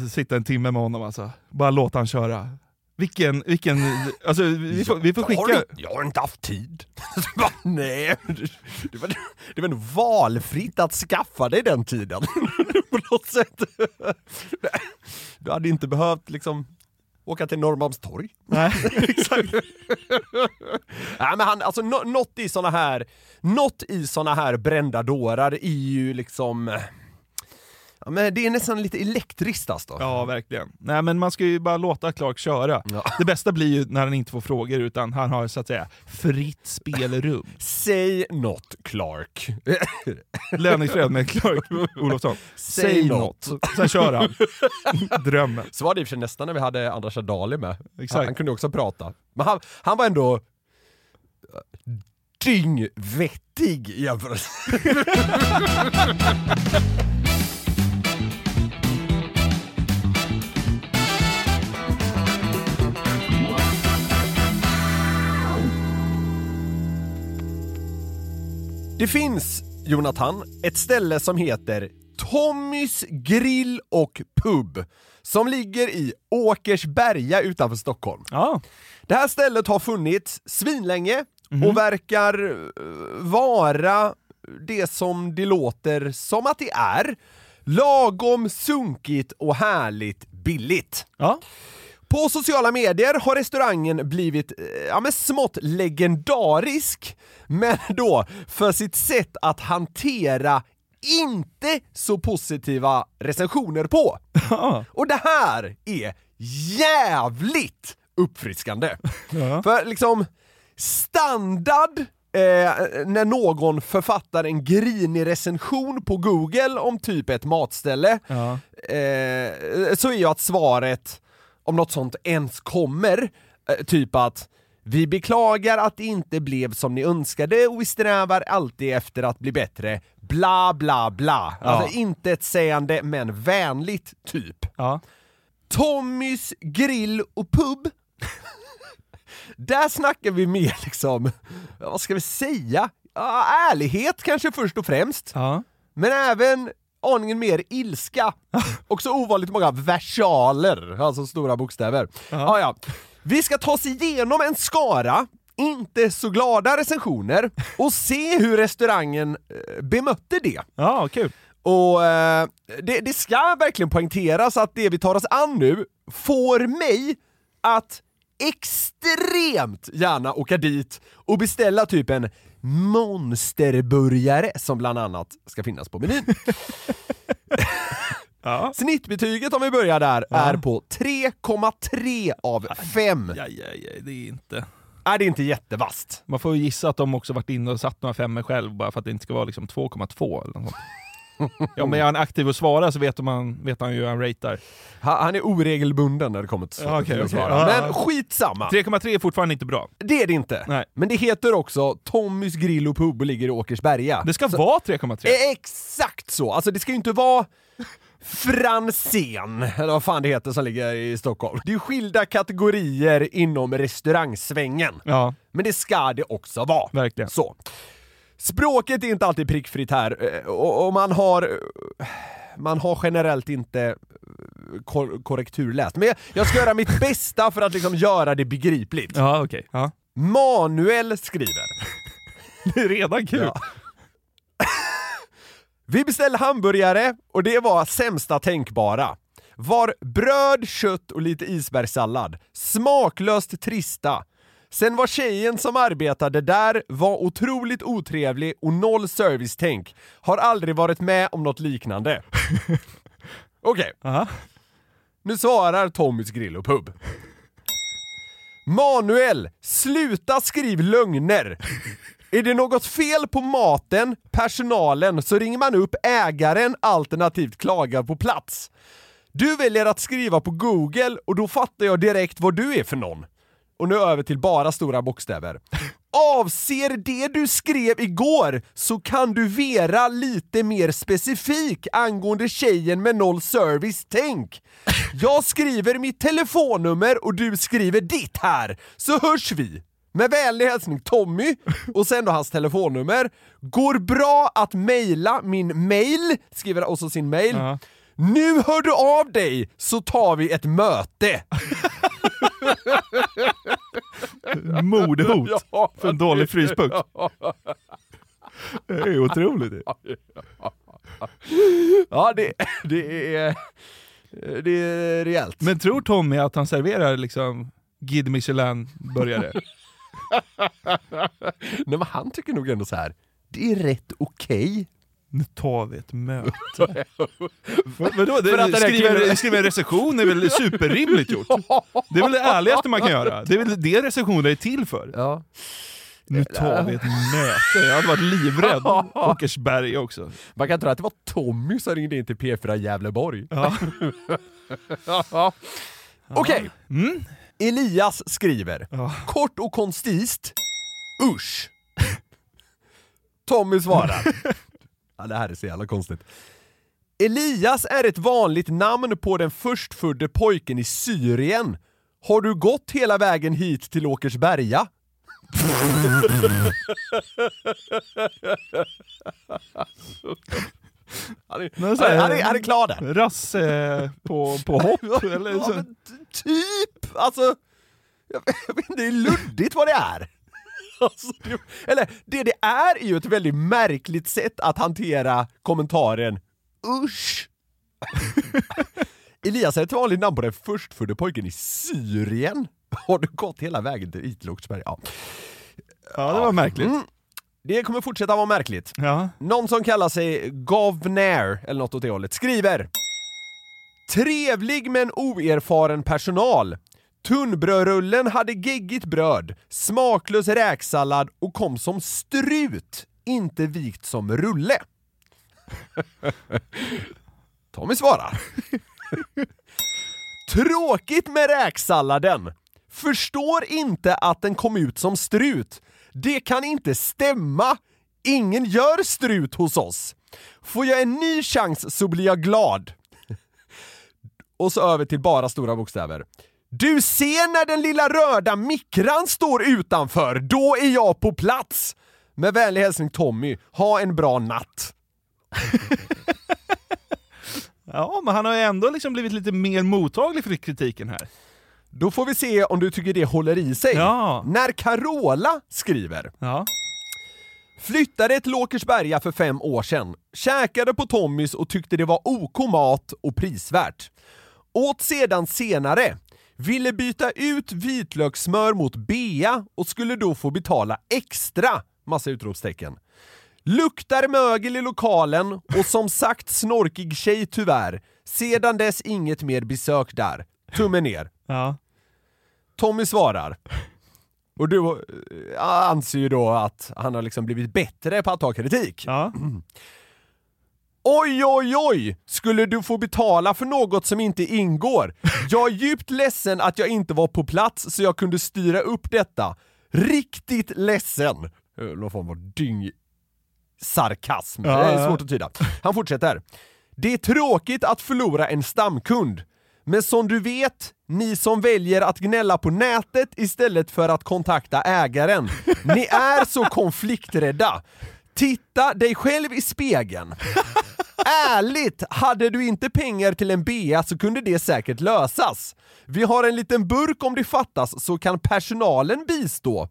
Speaker 4: att sitta en timme med honom alltså. Bara låta han köra. Vilken, vilken, alltså vi får, vi får
Speaker 5: Jag har
Speaker 4: skicka...
Speaker 5: Jag har inte haft tid. Bara, <laughs> Nej, det var, det var valfritt att skaffa dig den tiden. <laughs> På något sätt. <laughs> Du hade inte behövt liksom åka till Norrmalmstorg.
Speaker 4: Nej, exakt.
Speaker 5: Nej men han, alltså nå- något i såna här, något i såna här brända dårar är ju liksom, ja men det är nästan lite elektriskt alltså.
Speaker 4: Ja, verkligen. Nej men man ska ju bara låta Clark köra. Det bästa blir ju när han inte får frågor utan han har så att säga fritt spelrum. <laughs>
Speaker 5: Säg något Clark. <laughs>
Speaker 4: Löningsfred med Clark <laughs> Olofsson.
Speaker 5: Säg
Speaker 4: Säg
Speaker 5: något.
Speaker 4: något. Sen kör han. Drömmen.
Speaker 5: Så var det i och för sig nästan när vi hade Anders Adali med. Han, han kunde också prata. Men han, han var ändå eh, dyngvettig i Det finns, Jonathan, ett ställe som heter Tommys grill och pub som ligger i Åkersberga utanför Stockholm.
Speaker 4: Ja.
Speaker 5: Det här stället har funnits svinlänge och verkar eh, vara det som det låter som att det är. Lagom sunkigt och härligt billigt.
Speaker 4: Ja.
Speaker 5: På sociala medier har restaurangen blivit eh, ja, men smått legendarisk, men då för sitt sätt att hantera inte så positiva recensioner på. Och det här är jävligt uppfriskande. För liksom, standard eh, när någon författar en grinig recension på Google om typ ett matställe, eh, så är ju att svaret, om något sånt ens kommer, eh, typ att vi beklagar att det inte blev som ni önskade och vi strävar alltid efter att bli bättre, bla bla bla. Alltså inte ett sägande men vänligt, typ.
Speaker 4: Ja.
Speaker 5: Tommys grill och pub. <laughs> Där snackar vi mer liksom, ja, vad ska vi säga? Ja, ärlighet kanske först och främst.
Speaker 4: Ja.
Speaker 5: Men även aningen mer ilska. <laughs> Också ovanligt många versaler, alltså stora bokstäver. Ja, ja. Vi ska ta oss igenom en skara inte så glada recensioner <laughs> och se hur restaurangen eh, bemötte det.
Speaker 4: Ja, kul.
Speaker 5: Och eh, det, det ska verkligen poängteras att det vi tar oss an nu får mig att extremt gärna åka dit och beställa typ en monsterburgare som bland annat ska finnas på menyn. <laughs> Snittbetyget om vi börjar där är på 3,3 av 5.
Speaker 4: Ja, ja, ja, det är inte...
Speaker 5: Är det inte jättevast?
Speaker 4: Man får ju gissa att de också varit inne och satt några femmor själv bara för att det inte ska vara liksom 2,2 eller något sånt. Ja, men är han aktiv och svarar så vet, man, vet han ju hur han ratear.
Speaker 5: Han, han är oregelbunden när det kommer till,
Speaker 4: Ja, okej,
Speaker 5: till att svara.
Speaker 4: Ja.
Speaker 5: Men skitsamma!
Speaker 4: 3,3 är fortfarande inte bra.
Speaker 5: Det är det inte.
Speaker 4: Nej.
Speaker 5: Men det heter också Tommys grill och pub och ligger i Åkersberga.
Speaker 4: Det ska vara 3,3.
Speaker 5: Eh, Exakt så! Alltså det ska ju inte vara Franzén, eller vad fan det heter som ligger i Stockholm. Det är skilda kategorier inom restaurangsvängen.
Speaker 4: Ja.
Speaker 5: Men det ska det också vara.
Speaker 4: Verkligen.
Speaker 5: Så. Språket är inte alltid prickfritt här eh, och, och man har eh, man har generellt inte eh, kor korrekturläst. Men jag, ska göra mitt bästa för att liksom göra det begripligt.
Speaker 4: Ja, okej. Ja.
Speaker 5: Manuel skriver. <laughs>
Speaker 4: Det är redan kul.
Speaker 5: Ja. Vi beställde hamburgare och det var sämsta tänkbara. Var bröd, kött och lite isbergssallad. Smaklöst trista. Sen var tjejen som arbetade där var otroligt otrevlig och noll servicetänk. Har aldrig varit med om något liknande. <laughs> Okej. Nu svarar Tommys grill och pub. Manuel, sluta skriv lögner! Är det något fel på maten, personalen, så ringer man upp ägaren alternativt klagar på plats. Du väljer att skriva på google och då fattar jag direkt vad du är för någon. Och nu över till bara stora bokstäver. <laughs> Avser det du skrev igår så kan du vera lite mer specifik angående tjejen med noll service, tänk! Jag skriver mitt telefonnummer och du skriver ditt här, så hörs vi! Med vänlig hälsning Tommy, och sen då hans telefonnummer. Går bra att mejla min mail, skriver också sin mail. Nu hör du av dig så tar vi ett möte. <laughs> <laughs>
Speaker 4: Mordhot
Speaker 5: Ja,
Speaker 4: för en dålig fryspunkt. Det är otroligt.
Speaker 5: Ja, det, det är... Det är rejält.
Speaker 4: Men tror Tommy att han serverar liksom Guide Michelin-burgare? <laughs>
Speaker 5: Nej men han tycker nog ändå så här. det är rätt okej.
Speaker 4: Nu tar vi ett möte. <laughs> Vadå? Skriva, skriva en recension är väl superrimligt gjort? Det är väl det ärligaste man kan göra? Det är väl det recensioner är till för?
Speaker 5: Ja.
Speaker 4: Nu tar vi ett möte. Jag hade varit livrädd. <laughs> Åkersberga också.
Speaker 5: Man kan tro att det var Tommy som ringde in till P4 Gävleborg.
Speaker 4: Ja. <laughs>
Speaker 5: ja. Okej.
Speaker 4: Mm.
Speaker 5: Elias skriver, kort och koncist, usch. Tommy svarar. Ja, det här är så jävla konstigt. Elias är ett vanligt namn på den förstfödde pojken i Syrien. Har du gått hela vägen hit till Åkersberga? <laughs> Han är,
Speaker 4: Men så här-
Speaker 5: han, är, han är klar där.
Speaker 4: Rasse på, på <laughs> hopp? eller
Speaker 5: Ja, typ! Alltså, jag, jag vet inte, det är luddigt vad det är. Alltså, det, eller, det det är är ju ett väldigt märkligt sätt att hantera kommentaren usch. <laughs> Elias är ett vanligt namn på den förstfödde pojken i Syrien. Har du gått hela vägen till Itloksberg? Ja.
Speaker 4: Ja, det var märkligt.
Speaker 5: Mm. Det kommer fortsätta vara märkligt.
Speaker 4: Ja.
Speaker 5: Någon som kallar sig Govnair, eller något åt det hållet, skriver Trevlig men oerfaren personal. Tunnbrödrullen hade geggigt bröd, smaklös räksallad och kom som strut, inte vikt som rulle. <laughs> Tommy svarar. Tråkigt med räksalladen. Förstår inte att den kom ut som strut. Det kan inte stämma. Ingen gör strut hos oss. Får jag en ny chans så blir jag glad. Och så över till bara stora bokstäver. Du ser när den lilla röda mikran står utanför, då är jag på plats! Med vänlig hälsning Tommy, ha en bra natt. <laughs>
Speaker 4: Ja, men han har ju ändå liksom blivit lite mer mottaglig för kritiken här.
Speaker 5: Då får vi se om du tycker det håller i sig.
Speaker 4: Ja.
Speaker 5: När Carola skriver
Speaker 4: Ja.
Speaker 5: Flyttade till Åkersberga för fem år sedan, käkade på Tommys och tyckte det var OK mat och prisvärt. Åt sedan senare, ville byta ut vitlökssmör mot bea och skulle då få betala extra! Massa utropstecken. Luktar mögel i lokalen och som sagt snorkig tjej tyvärr. Sedan dess inget mer besök där. Tummen ner.
Speaker 4: Ja.
Speaker 5: Tommy svarar. Och du eh, anser ju då att han har liksom blivit bättre på att ta kritik.
Speaker 4: Ja. <clears throat>
Speaker 5: Oj, oj, oj! Skulle du få betala för något som inte ingår? Jag är djupt ledsen att jag inte var på plats så jag kunde styra upp detta. Riktigt ledsen! Eh, Någon form av dyng... sarkasm. Det är svårt att tyda. Han fortsätter. Det är tråkigt att förlora en stamkund. Men som du vet, ni som väljer att gnälla på nätet istället för att kontakta ägaren, ni är så konflikträdda. Titta dig själv i spegeln. <laughs> Ärligt, hade du inte pengar till en BA så kunde det säkert lösas. Vi har en liten burk om det fattas så kan personalen bistå.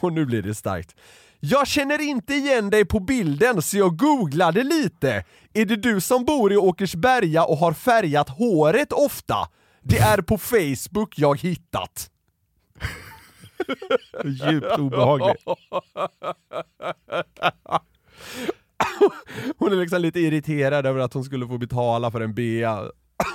Speaker 5: Och nu blir det starkt. Jag känner inte igen dig på bilden så jag googlade lite. Är det du som bor i Åkersberga och har färgat håret ofta? Det är på Facebook jag hittat.
Speaker 4: Djupt obehaglig. <laughs> <coughs>
Speaker 5: Hon är liksom lite irriterad över att hon skulle få betala för en bea.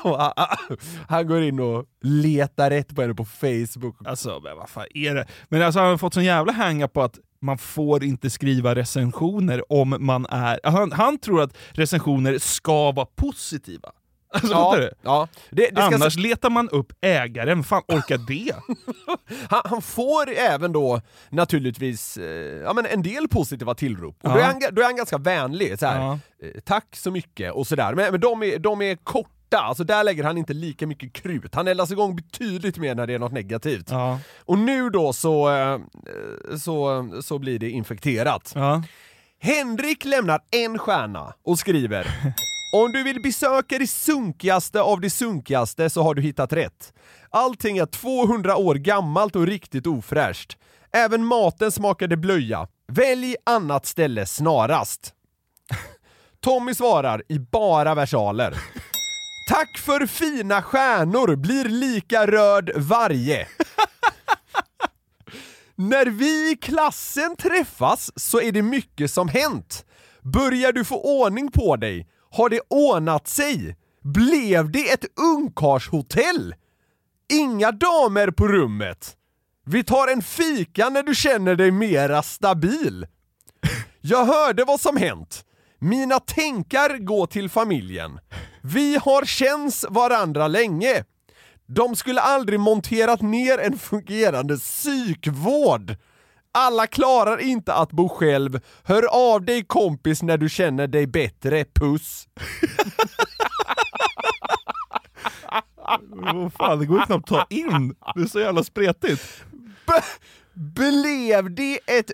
Speaker 5: <coughs> Han går in och letar rätt på henne på Facebook.
Speaker 4: Alltså, men vad fan är det? Men alltså han har fått sån jävla hänga på att man får inte skriva recensioner om man är... Han, han tror att recensioner ska vara positiva. <laughs> Alltså,
Speaker 5: Ja,
Speaker 4: du?
Speaker 5: ja. Det, det
Speaker 4: Annars letar man upp ägaren, fan orkar det? <laughs>
Speaker 5: han, han får även då naturligtvis eh, ja, men en del positiva tillrop. Och då,
Speaker 4: Ja.
Speaker 5: är han, då är han ganska vänlig. Så här,
Speaker 4: Ja.
Speaker 5: eh, Tack så mycket och sådär. Men, men de, är, de är korta, alltså där lägger han inte lika mycket krut. Han eldas igång betydligt mer när det är något negativt.
Speaker 4: Ja.
Speaker 5: Och nu då så, eh, så, så blir det infekterat.
Speaker 4: Ja.
Speaker 5: Henrik lämnar en stjärna och skriver om du vill besöka det sunkigaste av det sunkigaste så har du hittat rätt. Allting är 200 år gammalt och riktigt ofräscht. Även maten smakade blöja. Välj annat ställe snarast. <laughs> Tommy svarar i bara versaler. <laughs> Tack för fina stjärnor, blir lika röd varje. <laughs> När vi i klassen träffas så är det mycket som hänt. Börjar du få ordning på dig? Har det ordnat sig? Blev det ett ungkarlshotell? Inga damer på rummet. Vi tar en fika när du känner dig mera stabil. Jag hörde vad som hänt. Mina tänkar går till familjen. Vi har känns varandra länge. De skulle aldrig monterat ner en fungerande psykvård. Alla klarar inte att bo själv. Hör av dig kompis när du känner dig bättre. Puss! <laughs>
Speaker 4: Vad fan, det går ju knappt att ta in. Det är så jävla spretigt.
Speaker 5: Blev det ett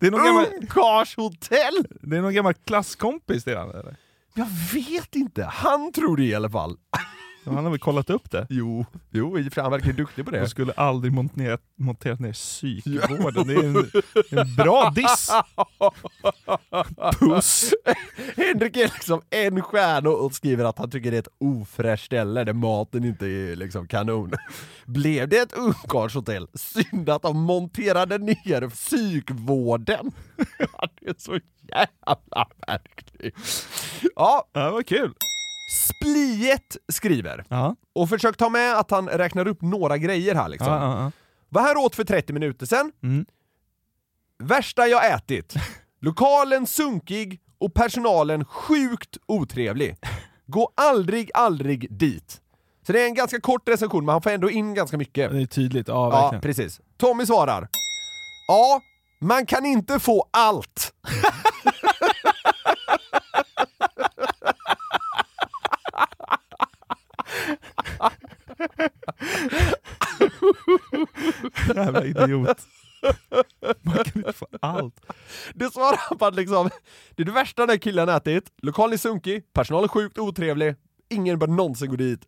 Speaker 4: Det är någon gammal,
Speaker 5: ungkarlshotell?
Speaker 4: det är någon gammal klasskompis det han, eller?
Speaker 5: Jag vet inte. Han tror det i alla fall.
Speaker 4: Han har väl kollat upp det?
Speaker 5: Jo, jo i och för sig, han verkar duktig på det.
Speaker 4: Jag skulle aldrig montera, monterat ner psykvården. Det är en, en bra diss. Puss.
Speaker 5: Henrik är liksom en stjärna och skriver att han tycker det är ett ofräscht ställe där maten inte är liksom kanon. Blev det ett ungkarlshotell? Synd att de monterade ner psykvården. <laughs> Det är så jävla märkligt. Ja,
Speaker 4: Ja, vad kul.
Speaker 5: Spliet skriver,
Speaker 4: Ja.
Speaker 5: och försök ta med att han räknar upp några grejer här liksom.
Speaker 4: Ja, ja, ja.
Speaker 5: Var här åt för 30 minuter sedan.
Speaker 4: Mm.
Speaker 5: Värsta jag ätit. Lokalen sunkig och personalen sjukt otrevlig. Gå aldrig, aldrig dit. Så det är en ganska kort recension, men han får ändå in ganska mycket.
Speaker 4: Det är tydligt. Ja,
Speaker 5: Ja,
Speaker 4: verkligen.
Speaker 5: precis. Tommy svarar. Ja, man kan inte få allt. <laughs>
Speaker 4: Jävla idiot. Man kan inte få allt.
Speaker 5: Det svarar han på att liksom, det är det värsta den här killen ätit, lokalen är sunkig, personalen är sjukt otrevlig, ingen bör någonsin gå dit.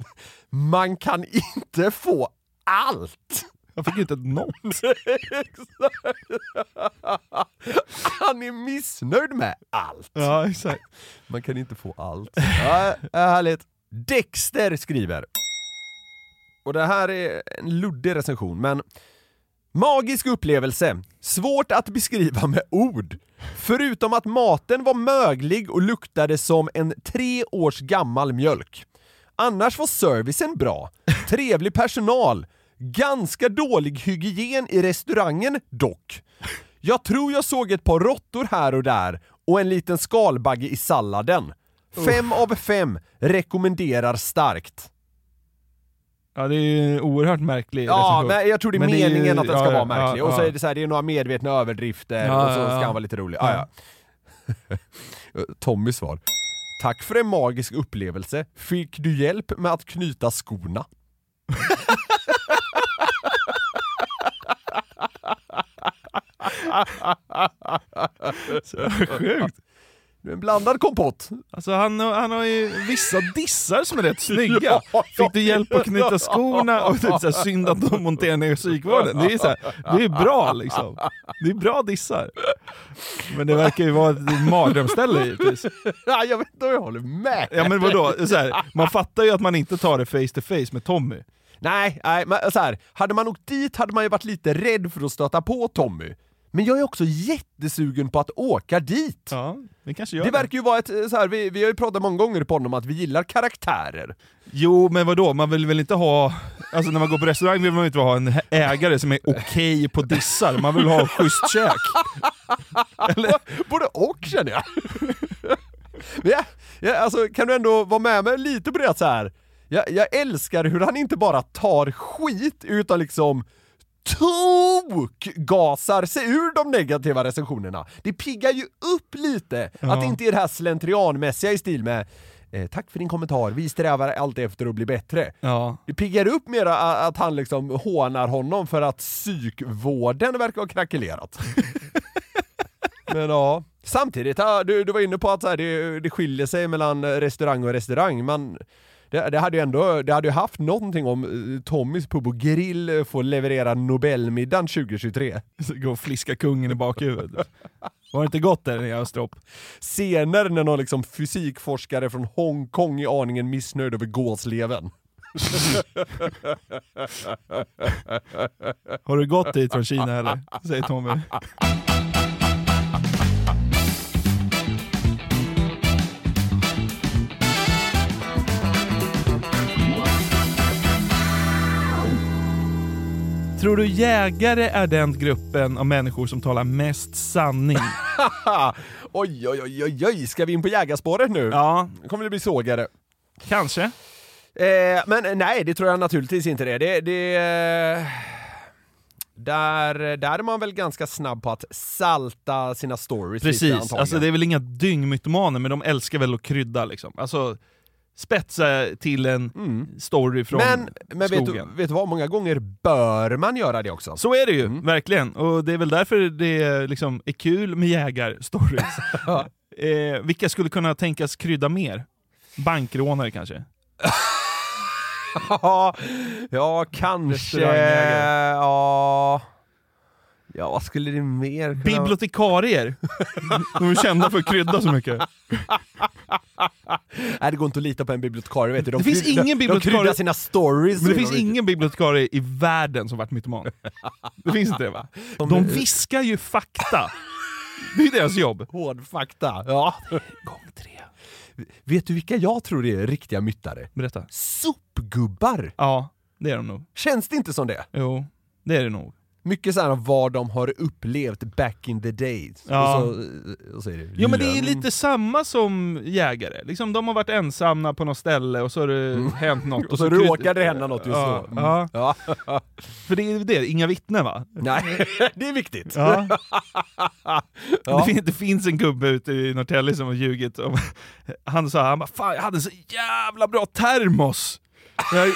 Speaker 5: <laughs> Man kan inte få allt!
Speaker 4: Jag fick inte något. <laughs>
Speaker 5: Han är missnöjd med allt.
Speaker 4: Ja, exakt.
Speaker 5: Man kan inte få allt. Ja, härligt. Dexter skriver. Och det här är en luddig recension, men Magisk upplevelse. Svårt att beskriva med ord. Förutom att maten var möglig och luktade som en tre års gammal mjölk. Annars var servicen bra. Trevlig personal. Ganska dålig hygien i restaurangen dock. Jag tror jag såg ett par råttor här och där och en liten skalbagge i salladen. Fem av fem rekommenderar starkt.
Speaker 4: Ja, det är ju en oerhört märklig
Speaker 5: Ja,
Speaker 4: recension.
Speaker 5: men jag tror det är
Speaker 4: Men
Speaker 5: meningen
Speaker 4: ju-
Speaker 5: att den ska
Speaker 4: ja,
Speaker 5: vara märklig.
Speaker 4: ja,
Speaker 5: och så
Speaker 4: ja.
Speaker 5: är det så här, det är några medvetna överdrifter
Speaker 4: Ja,
Speaker 5: och så
Speaker 4: ja,
Speaker 5: ska
Speaker 4: ja.
Speaker 5: han vara lite rolig. Ah, ja. <laughs> Tommys svar. Tack för en magisk upplevelse. Fick du hjälp med att knyta skorna? <laughs>
Speaker 4: Sjukt.
Speaker 5: Det är en blandad kompott.
Speaker 4: Alltså han, han har ju vissa dissar som är rätt snygga. <laughs> Fick du hjälp att knyta skorna och typ såhär, synd att de monterar ner psykvården. Det är, så här, det är bra liksom. Det är bra dissar. Men det verkar ju vara ett mardrömsställe givetvis.
Speaker 5: Ja, jag vet inte om jag håller med.
Speaker 4: Ja men vadå, så här, man fattar ju att man inte tar det face to face med Tommy.
Speaker 5: Nej, nej men så här, hade man åkt dit hade man ju varit lite rädd för att stöta på Tommy. Men jag är också jättesugen på att åka dit.
Speaker 4: Ja, vi kanske gör
Speaker 5: Det
Speaker 4: det.
Speaker 5: verkar ju vara ett, eh, så här, vi, vi har ju pratat många gånger på honom om att vi gillar karaktärer.
Speaker 4: Jo, men vadå? Man vill väl inte ha... Alltså när man går på restaurang vill man ju inte ha en ägare som är okej på dissar. Man vill ha schysst käk. <laughs>
Speaker 5: Både och känner jag. Men jag, jag, alltså, kan du ändå vara med mig lite på det att så här. Jag, jag älskar hur han inte bara tar skit utan liksom tokgasar sig ur de negativa recensionerna. Det piggar ju upp lite
Speaker 4: Ja.
Speaker 5: att det inte är det här slentrianmässiga i stil med eh, Tack för din kommentar, vi strävar alltid efter att bli bättre.
Speaker 4: Ja.
Speaker 5: Det piggar upp mer a- att han liksom hånar honom för att psykvården verkar ha krackelerat. <laughs> Men ja, samtidigt, du, du var inne på att så här, det, det skiljer sig mellan restaurang och restaurang, men det, det hade ju ändå, det hade ju haft någonting om eh, Tommys pub och grill eh, får leverera Nobelmiddagen 2023.
Speaker 4: Så Gå och fliska kungen i bakhuvudet. Var det inte gott där i Östropp?
Speaker 5: Scener när någon liksom fysikforskare från Hongkong är aningen missnöjd över gåsleven.
Speaker 4: Har du gått dit från Kina eller? Säger Tommy. Tror du jägare är den gruppen av människor som talar mest sanning? <laughs>
Speaker 5: oj, oj, oj, oj, oj, ska vi in på jägarspåret nu?
Speaker 4: Ja.
Speaker 5: kommer det bli sågare.
Speaker 4: Kanske.
Speaker 5: Eh, men nej, det tror jag naturligtvis inte det. det, det eh, där, där är man väl ganska snabb på att salta sina stories lite
Speaker 4: Precis,
Speaker 5: antagligen.
Speaker 4: alltså det är väl inga dyngmytomaner men de älskar väl att krydda liksom. Alltså spetsa till en story från
Speaker 5: men men
Speaker 4: skogen.
Speaker 5: vet du vad, många gånger bör man göra det också.
Speaker 4: Så är det ju, verkligen. Och det är väl därför det liksom är kul med jägarstories. <laughs> eh, vilka skulle kunna tänkas krydda mer? Bankrånare kanske? <laughs>
Speaker 5: Ja, kanske... Ja... Ja, vad skulle det mer kunna...
Speaker 4: Bibliotekarier! De är kända för att krydda så mycket. <laughs>
Speaker 5: Nej, det går inte att lita på en bibliotekarie, vet du. De
Speaker 4: Det finns
Speaker 5: kryd-
Speaker 4: ingen
Speaker 5: de, de
Speaker 4: bibliotekarie-
Speaker 5: kryddar sina stories.
Speaker 4: Men det finns ingen bibliotekarie i världen som varit mytoman. Det finns inte det va? De viskar ju fakta. Det är deras jobb.
Speaker 5: Hård fakta, ja.
Speaker 4: Gång tre.
Speaker 5: Vet du vilka jag tror är riktiga myttare?
Speaker 4: Berätta.
Speaker 5: Sopgubbar!
Speaker 4: Ja, det är de nog.
Speaker 5: Känns det inte som det?
Speaker 4: Jo, det är det nog.
Speaker 5: Mycket såhär vad de har upplevt back in the days.
Speaker 4: Ja.
Speaker 5: Och, så, och så är det
Speaker 4: Jo men det är lite samma som jägare. Liksom, de har varit ensamma på något ställe och så har det hänt något. <laughs>
Speaker 5: Mm. Och så råkar det hända något just
Speaker 4: ja,
Speaker 5: då. Mm.
Speaker 4: Ja. För det är det, inga vittnen va?
Speaker 5: Nej, <laughs> det är viktigt.
Speaker 4: Ja. <laughs>
Speaker 5: Ja.
Speaker 4: Det, fin- det finns en gubbe ute i Norrtälje som har ljugit. Om, han sa han bara, fan jag hade en så jävla bra termos! Jag,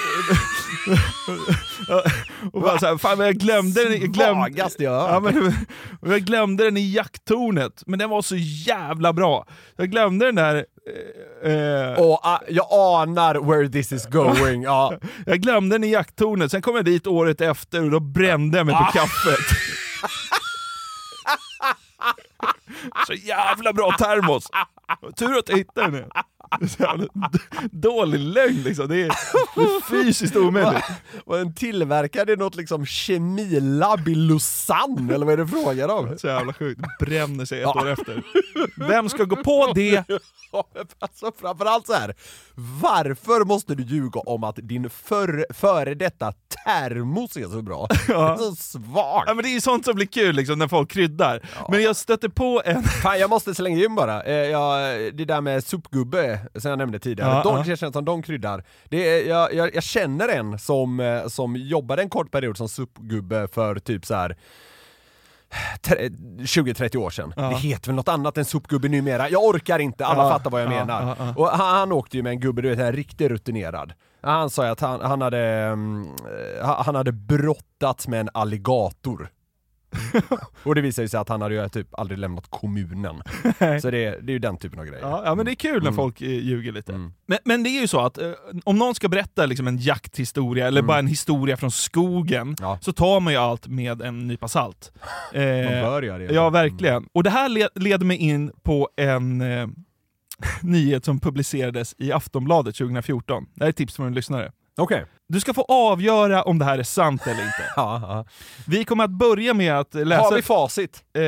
Speaker 4: och bara så här, fan jag glömde den, jag glömde,
Speaker 5: Svagaste jag
Speaker 4: ja, men, och jag glömde den i jakttornet, men den var så jävla bra. Jag glömde den där... Eh, eh,
Speaker 5: Och ah, jag anar where this is going. Ja. <laughs>
Speaker 4: jag glömde den i jakttornet, sen kom jag dit året efter och då brände jag mig
Speaker 5: Ah.
Speaker 4: på kaffet. <laughs> så jävla bra termos! Tur att jag hittade den. Dålig lögn liksom, det är, det är fysiskt omöjligt. <laughs>
Speaker 5: Och en tillverkare något liksom kemilabb i Lausanne, eller vad är det frågan om?
Speaker 4: Så jävla sjukt, bränner sig ett år efter. Vem ska gå på det? <laughs>
Speaker 5: Ja, alltså framförallt så här. varför måste du ljuga om att din för, före detta termos är så bra? Det är så svagt!
Speaker 4: Ja, men det är ju sånt som blir kul liksom, när folk kryddar. Men jag stötte på en...
Speaker 5: Fan, jag måste slänga in bara, eh, jag, det där med sopgubbe som jag nämnde tidigare,
Speaker 4: Ja,
Speaker 5: de,
Speaker 4: ja.
Speaker 5: det känns som de kryddar. Det är, jag, jag, jag känner en som, eh, som jobbade en kort period som sopgubbe för typ så här 20-30 år sedan.
Speaker 4: Ja.
Speaker 5: Det heter väl något annat än sopgubbe numera. Jag orkar inte, alla
Speaker 4: Ja,
Speaker 5: fattar vad jag
Speaker 4: ja,
Speaker 5: menar. Och han, han åkte ju med en gubbe, du vet, en riktigt rutinerad. Han sa att han, han hade, mm, eh, han hade brottats med en alligator. <laughs> och det visade sig att han hade ju typ aldrig lämnat kommunen. <laughs> Så det, det är ju den typen av grejer.
Speaker 4: Ja, ja men det är kul när
Speaker 5: Mm.
Speaker 4: folk eh, ljuger lite. Men, men det är ju så att eh, om någon ska berätta liksom en jakthistoria, eller bara en historia från skogen, så tar man ju allt med en nypa salt. <laughs> Eh,
Speaker 5: Man bör göra det.
Speaker 4: Ja, verkligen. Och det här le- leder mig in på en eh, nyhet som publicerades i Aftonbladet 2014. Det här är ett tips från en lyssnare.
Speaker 5: Okej.
Speaker 4: Du ska få avgöra om det här är sant eller inte. <laughs>
Speaker 5: Ja, ja.
Speaker 4: Vi kommer att börja med att läsa...
Speaker 5: Har vi facit?
Speaker 4: Eh,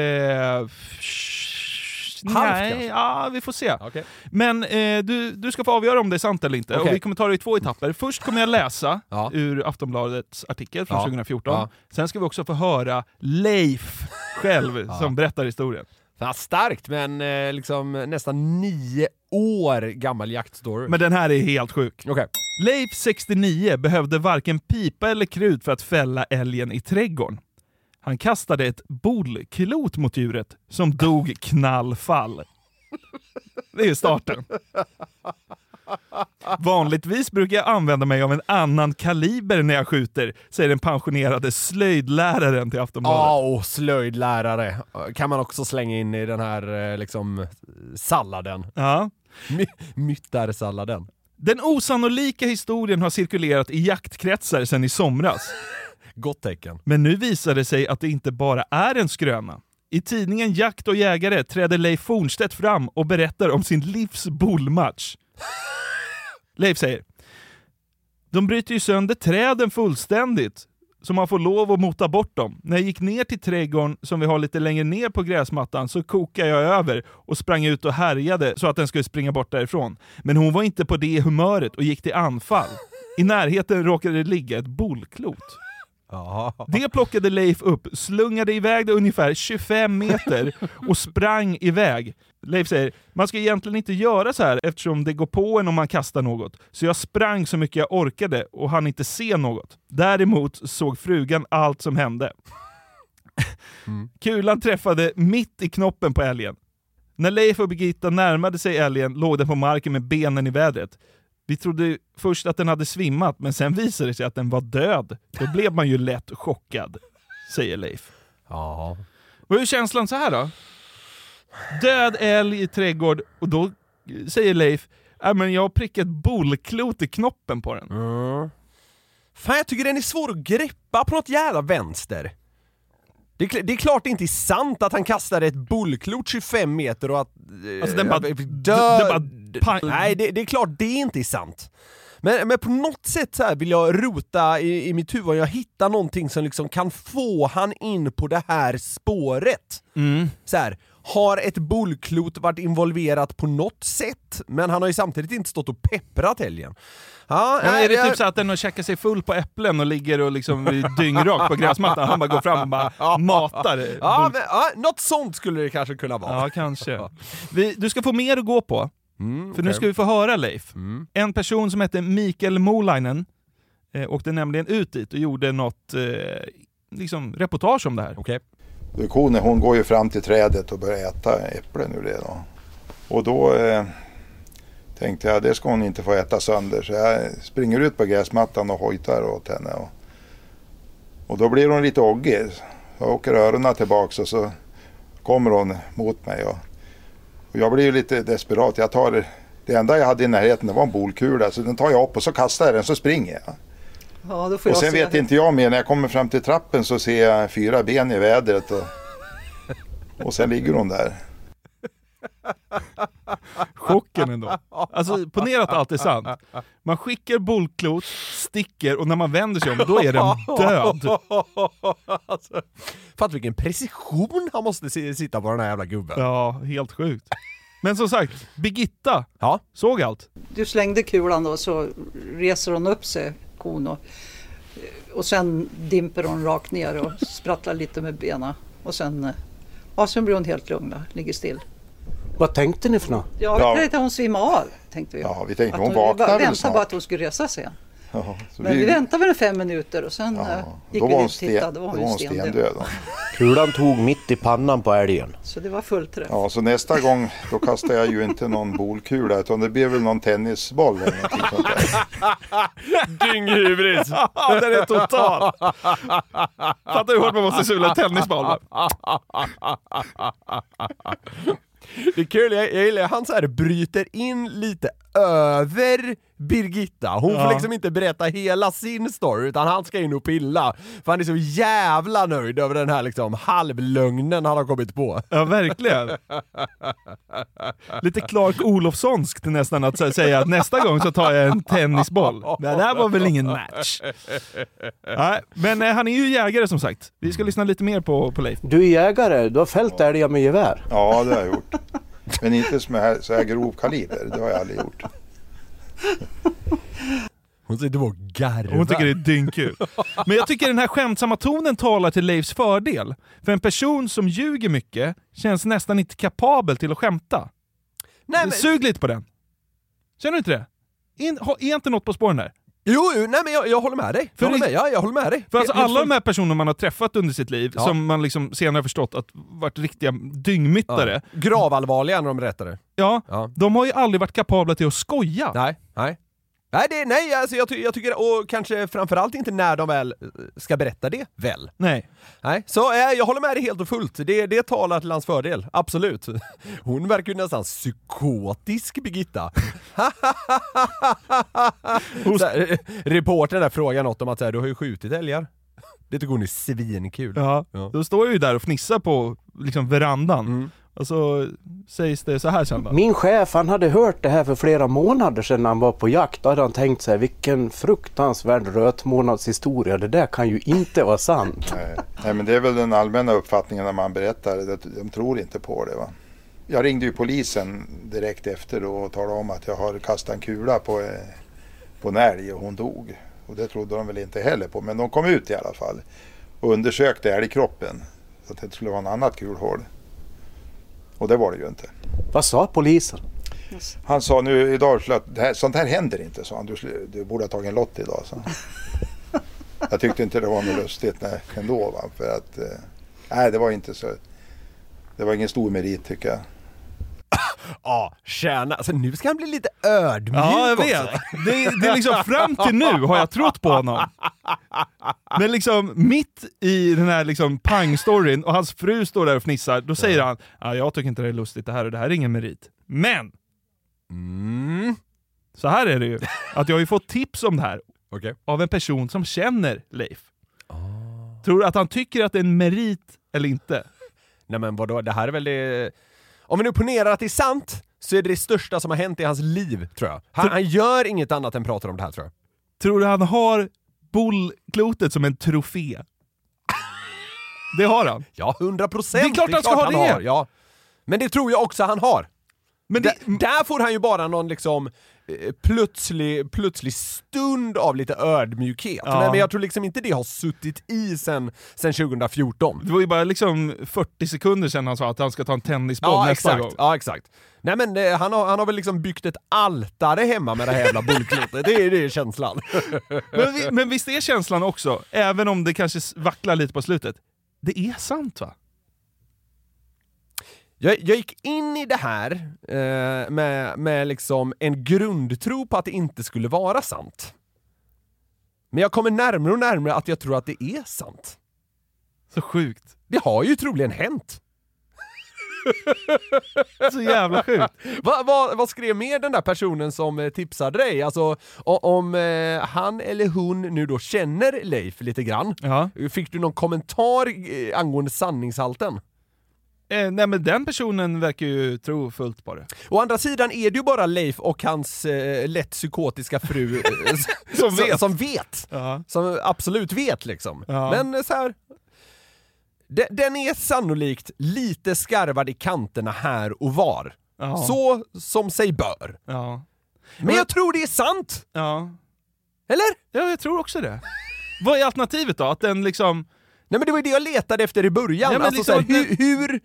Speaker 5: Halvt
Speaker 4: nej, ja vi får se.
Speaker 5: Okej.
Speaker 4: Men eh, du, du ska få avgöra om det är sant eller inte.
Speaker 5: Okej.
Speaker 4: Och vi kommer ta det i två etapper. Först kommer jag läsa
Speaker 5: Ja.
Speaker 4: ur Aftonbladets artikel från
Speaker 5: Ja.
Speaker 4: 2014.
Speaker 5: Ja.
Speaker 4: Sen ska vi också få höra Leif själv <laughs> som berättar historien.
Speaker 5: Ja, starkt, men eh, liksom nästan nio år gammal jaktstory.
Speaker 4: Men den här är helt sjuk.
Speaker 5: Okej.
Speaker 4: Leif, 69, behövde varken pipa eller krut för att fälla älgen i trädgården. Han kastade ett bolklot mot djuret, som dog knallfall. Det är starten. Vanligtvis brukar jag använda mig av en annan kaliber när jag skjuter, säger den pensionerade slöjdläraren till Aftonbladet.
Speaker 5: Ja, och slöjdlärare. Kan man också slänga in i den här eh, liksom salladen.
Speaker 4: Ja.
Speaker 5: My- myttarsalladen.
Speaker 4: Den osannolika historien har cirkulerat i jaktkretsar sedan i somras. <laughs>
Speaker 5: Gott tecken.
Speaker 4: Men nu visar det sig att det inte bara är en skröna. I tidningen Jakt och Jägare träder Leif Fornstedt fram och berättar om sin livs bullmatch. Leif säger De bryter ju sönder träden fullständigt, så man får lov att mota bort dem. När jag gick ner till trädgården som vi har lite längre ner på gräsmattan så kokade jag över och sprang ut och härjade så att den skulle springa bort därifrån. Men hon var inte på det humöret och gick till anfall. I närheten råkade det ligga ett bollklot. Det plockade Leif upp, slungade iväg det ungefär 25 meter och sprang iväg. Leif säger, man ska egentligen inte göra så här eftersom det går på en om man kastar något. Så jag sprang så mycket jag orkade och hann inte se något. Däremot såg frugan allt som hände. Kulan träffade mitt i knoppen på älgen. När Leif och Birgitta närmade sig älgen låg den på marken med benen i vädret. Vi trodde först att den hade svimmat, men sen visade det sig att den var död. Då blev man ju lätt chockad, säger Leif.
Speaker 5: Ja.
Speaker 4: Vad är känslan så här då? Död älg i trädgård, och då säger Leif äh, men jag har prickat ett bollklot i knoppen på den.
Speaker 5: Mm. Fan jag tycker den är svår att greppa på något jävla vänster. Det är, det är klart det inte är sant att han kastade ett bollklot 25 meter och att... eh,
Speaker 4: Alltså, den bara-
Speaker 5: dö- Nej, det, det är klart det inte är sant. Men, men på något sätt så vill jag rota i, i mitt huvud, jag hittar någonting som liksom kan få han in på det här spåret.
Speaker 4: Mm.
Speaker 5: Så här, har ett bollklot varit involverat på något sätt? Men han har ju samtidigt inte stått och pepprat älgen. Ja,
Speaker 4: Ja,
Speaker 5: nej,
Speaker 4: är det
Speaker 5: jag-
Speaker 4: typ så att den har käkat sig full på äpplen och ligger och liksom dyngrak på gräsmattan? Han bara går fram och bara matar.
Speaker 5: Ja, men, ja, något sånt skulle det kanske kunna vara.
Speaker 4: Ja, kanske. Vi, du ska få mer att gå på. För nu
Speaker 5: Mm, okej.
Speaker 4: ska vi få höra Leif. En person som hette Mikael Molainen eh, åkte nämligen ut dit och gjorde något eh, liksom, reportage om det här.
Speaker 5: Okay.
Speaker 10: Konen hon går ju fram till trädet och börjar äta äpplen ur det. Då. Och då eh, Tänkte jag, det ska hon inte få äta sönder. Så jag springer ut på gräsmattan och hojtar åt henne. Och, och då blir hon lite oggig. Jag åker öronen tillbaks och så kommer hon mot mig. Och, och jag blir lite desperat. Jag tar det, det enda jag hade i närheten det var en bolkula. Så den tar jag upp och så kastar jag den så springer jag.
Speaker 11: Ja, då får
Speaker 10: Och sen
Speaker 11: se
Speaker 10: vet
Speaker 11: det.
Speaker 10: inte jag mer. När jag kommer fram till trappen så ser jag fyra ben i vädret. Och, och sen ligger hon där. <laughs>
Speaker 4: Chocken ändå. Alltså ponera att allt är sant. Man skickar bollklot, sticker och när man vänder sig om, då är den död. <laughs>
Speaker 5: alltså, Fatta vilken precision han måste si- sitta på den här jävla gubben.
Speaker 4: Ja, helt sjukt. Men som sagt, Birgitta
Speaker 5: ja.
Speaker 4: såg allt.
Speaker 11: Du slängde kulan då så reser hon upp sig, kon. Och, och sen dimper hon rakt ner och sprattlar lite med benen. Och sen, ja, sen blir hon helt lugn, då, ligger still.
Speaker 12: Vad tänkte ni för något?
Speaker 11: Ja, vi tänkte att hon svimmade av. Tänkte vi.
Speaker 10: Ja, vi tänkte
Speaker 11: Att
Speaker 10: hon vaknar väl
Speaker 11: väntade
Speaker 10: snart.
Speaker 11: bara att hon skulle resa sig.
Speaker 10: Ja, så
Speaker 11: Men vi, väntade väl fem minuter och sen eh, gick vi dit och tittade.
Speaker 10: sten,
Speaker 11: Då var hon
Speaker 10: hon
Speaker 11: stendöd. <laughs>
Speaker 12: Kulan tog mitt i pannan på älgen.
Speaker 11: Så det var full träff.
Speaker 10: Ja, så nästa gång då kastar jag ju inte någon bolkula utan det blir väl någon tennisboll eller någonting sånt där. <laughs>
Speaker 5: Dynghybris!
Speaker 4: Ja, den är total. Fattar hur hårt man måste sula en tennisboll?
Speaker 5: Det är kul, jag, jag gillar att han så här bryter in lite över Birgitta. Hon får
Speaker 4: Ja.
Speaker 5: liksom inte berätta hela sin story utan han ska in och pilla. För han är så jävla nöjd över den här liksom halvlögnen han har kommit på.
Speaker 4: Ja, verkligen. Lite Clark Olofssonskt nästan att sä- säga att nästa gång så tar jag en tennisboll. Det där var väl ingen match? Nej, men eh, han är ju jägare som sagt. Vi ska lyssna lite mer på, på Leif.
Speaker 12: Du är jägare, du har fällt älgar med gevär.
Speaker 10: Ja, det har jag gjort. Men inte som här, så här grov kaliber, det har jag aldrig gjort.
Speaker 5: Hon sitter och garvar.
Speaker 4: Hon tycker det är dyngkul. <laughs> Men jag tycker den här skämtsamma tonen talar till Leifs fördel. För en person som ljuger mycket känns nästan inte kapabel till att skämta.
Speaker 5: Nej, men-
Speaker 4: Sug lite på den. Känner du inte det? In, ha, är inte något på spåren där?
Speaker 5: Jo, jo nej men jag, jag håller med dig. Jag
Speaker 4: För
Speaker 5: håller
Speaker 4: i-
Speaker 5: med, ja, jag håller med dig.
Speaker 4: För alltså alla de här personerna man har träffat under sitt liv,
Speaker 5: Ja.
Speaker 4: som man liksom senare förstått att varit riktiga dyngmyttare.
Speaker 5: Ja. Gravallvarliga när de berättade.
Speaker 4: Ja,
Speaker 5: Ja.
Speaker 4: de har ju aldrig varit kapabla till att skoja.
Speaker 5: Nej, nej. Nej, det, nej alltså jag, ty, jag tycker, och kanske framförallt inte när de väl eh, ska berätta det, väl?
Speaker 4: Nej.
Speaker 5: Nej, så eh, jag håller med dig helt och fullt. Det, det talar till hans fördel, absolut. <laughs> Hon verkar ju nästan psykotisk, Birgitta. <laughs> så här, reportern där frågar något om att så här, du har ju skjutit älgar. <laughs> Det tycker hon är svinkul.
Speaker 4: Ja, då står jag ju där och fnissar på liksom, verandan.
Speaker 5: Mm.
Speaker 4: Och så sägs det så här sen.
Speaker 12: Min chef han hade hört det här för flera månader sedan när han var på jakt. Då hade han tänkt sig vilken fruktansvärd rötmånadshistoria. Det där kan ju inte vara sant. <laughs>
Speaker 10: Nej, nej, men det är väl den allmänna uppfattningen när man berättar det. De tror inte på det. Va? Jag ringde ju polisen direkt efter då och talade om att jag har kastat en kula på, eh, på en älg och hon dog. Och det trodde de väl inte heller på. Men de kom ut i alla fall och undersökte älgkroppen. Så att det skulle vara en annat kulhål. Och det var det ju inte.
Speaker 12: Vad sa polisen?
Speaker 10: Han sa nu idag, det här, sånt här händer inte, sa han. Du, du borde ha tagit en lott idag, sa han. <laughs> Jag tyckte inte det var något lustigt nej, ändå. Va? För att, eh, nej, det var inte så. Det var ingen stor merit tycker jag.
Speaker 5: Ja, tjäna. Alltså nu ska han bli lite ödmjuk
Speaker 4: Ja, jag
Speaker 5: också.
Speaker 4: vet. Det, det är liksom fram till nu har jag trott på honom. Men liksom mitt i den här liksom pang-storyn och hans fru står där och fnissar, då säger han ja, jag tycker inte det är lustigt det här och det här är ingen merit. Men!
Speaker 5: Mm.
Speaker 4: Så här är det ju, att jag har ju fått tips om det här
Speaker 5: Okej.
Speaker 4: av en person som känner Leif. Tror du att han tycker att det är en merit eller inte?
Speaker 5: Nej men vadå, det här är väl det... Om vi nu ponerar att det är sant, så är det det största som har hänt i hans liv, tror jag. Han, han gör inget annat än pratar om det här, tror jag.
Speaker 4: Tror du han har bollklotet som en trofé? Det har han.
Speaker 5: Ja, hundra procent!
Speaker 4: Det är klart han ska ha det.
Speaker 5: Har, ja. Men det tror jag också han har.
Speaker 4: Men det,
Speaker 5: Där, får han ju bara någon liksom eh, plötslig, plötslig stund av lite ödmjukhet.
Speaker 4: Ja.
Speaker 5: Men, men jag tror liksom inte det har suttit i sen, sen 2014.
Speaker 4: det var ju bara liksom 40 sekunder sedan han sa att han ska ta en tennisboll
Speaker 5: Ja,
Speaker 4: nästa
Speaker 5: exakt.
Speaker 4: gång.
Speaker 5: Ja, exakt. Nej men eh, han, har, han har väl liksom byggt ett altare hemma med det här jävla bollklotet. Det är det är känslan. <laughs>
Speaker 4: Men, vi, men visst är känslan också, även om det kanske vacklar lite på slutet, det är sant va?
Speaker 5: Jag, jag gick in i det här eh, med, med liksom en grundtro på att det inte skulle vara sant. Men jag kommer närmare och närmare att jag tror att det är sant.
Speaker 4: Så sjukt.
Speaker 5: Det har ju troligen hänt. <laughs>
Speaker 4: Så jävla sjukt.
Speaker 5: Vad vad- vad skrev mer den där personen som eh, tipsade dig? Alltså om eh, han eller hon nu då känner Leif lite grann. Fick du någon kommentar eh, angående sanningshalten?
Speaker 4: Eh, nej men den personen verkar ju tro fullt på det.
Speaker 5: Å andra sidan är det ju bara Leif och hans eh, lätt psykotiska fru eh, <laughs> <laughs>
Speaker 4: Som vet.
Speaker 5: Som, vet. Som absolut vet liksom.
Speaker 4: Ja.
Speaker 5: Men eh, så här. de- Den är sannolikt lite skarvad i kanterna här och var.
Speaker 4: Ja.
Speaker 5: Så som sig bör.
Speaker 4: Ja.
Speaker 5: Men jag tror det är sant! Eller?
Speaker 4: Ja, jag tror också det. Vad är alternativet då? Att den liksom...
Speaker 5: Nej men det var ju det jag letade efter i början.
Speaker 4: Ja, men
Speaker 5: alltså,
Speaker 4: liksom
Speaker 5: så här, hur, hur,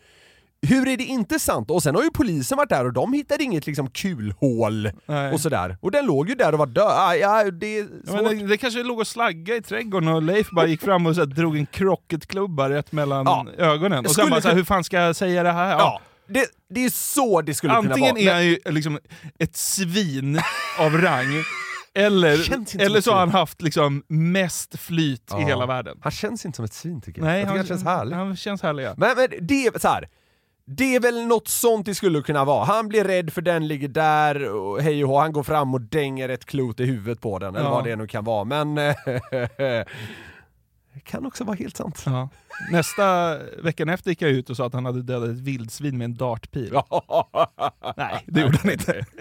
Speaker 5: hur är det inte sant? Och sen har ju polisen varit där och de hittade inget liksom kulhål
Speaker 4: Nej.
Speaker 5: och sådär. Och den låg ju där och var död. Ah, ja, det är
Speaker 4: Ja,
Speaker 5: svårt.
Speaker 4: men det, det kanske låg och slagga i trädgården och Leif bara gick fram och så här, drog en krocketklubba rätt mellan
Speaker 5: Ja.
Speaker 4: ögonen. Och sen bara så här,
Speaker 5: kunna-
Speaker 4: hur fan ska jag säga det här?
Speaker 5: Ja, det, det är så det skulle
Speaker 4: Antingen
Speaker 5: kunna vara.
Speaker 4: är han ju liksom ett svin av rang, eller, eller så har han haft liksom mest flyt
Speaker 5: Ja.
Speaker 4: i hela världen.
Speaker 5: Han känns inte som ett svin tycker jag.
Speaker 4: Nej,
Speaker 5: jag tycker han, känns härlig.
Speaker 4: Han känns härlig ja.
Speaker 5: Men, men det är så här. Det är väl något sånt det skulle kunna vara. Han blir rädd för den ligger där och hej och hå, han går fram och dänger ett klot i huvudet på den, eller
Speaker 4: Ja.
Speaker 5: vad det nu kan vara. Men <laughs> det kan också vara helt sant.
Speaker 4: Ja. Nästa veckan efter gick jag ut och sa att han hade dödat ett vildsvin med en dartpil. Nej, det gjorde han inte. <laughs>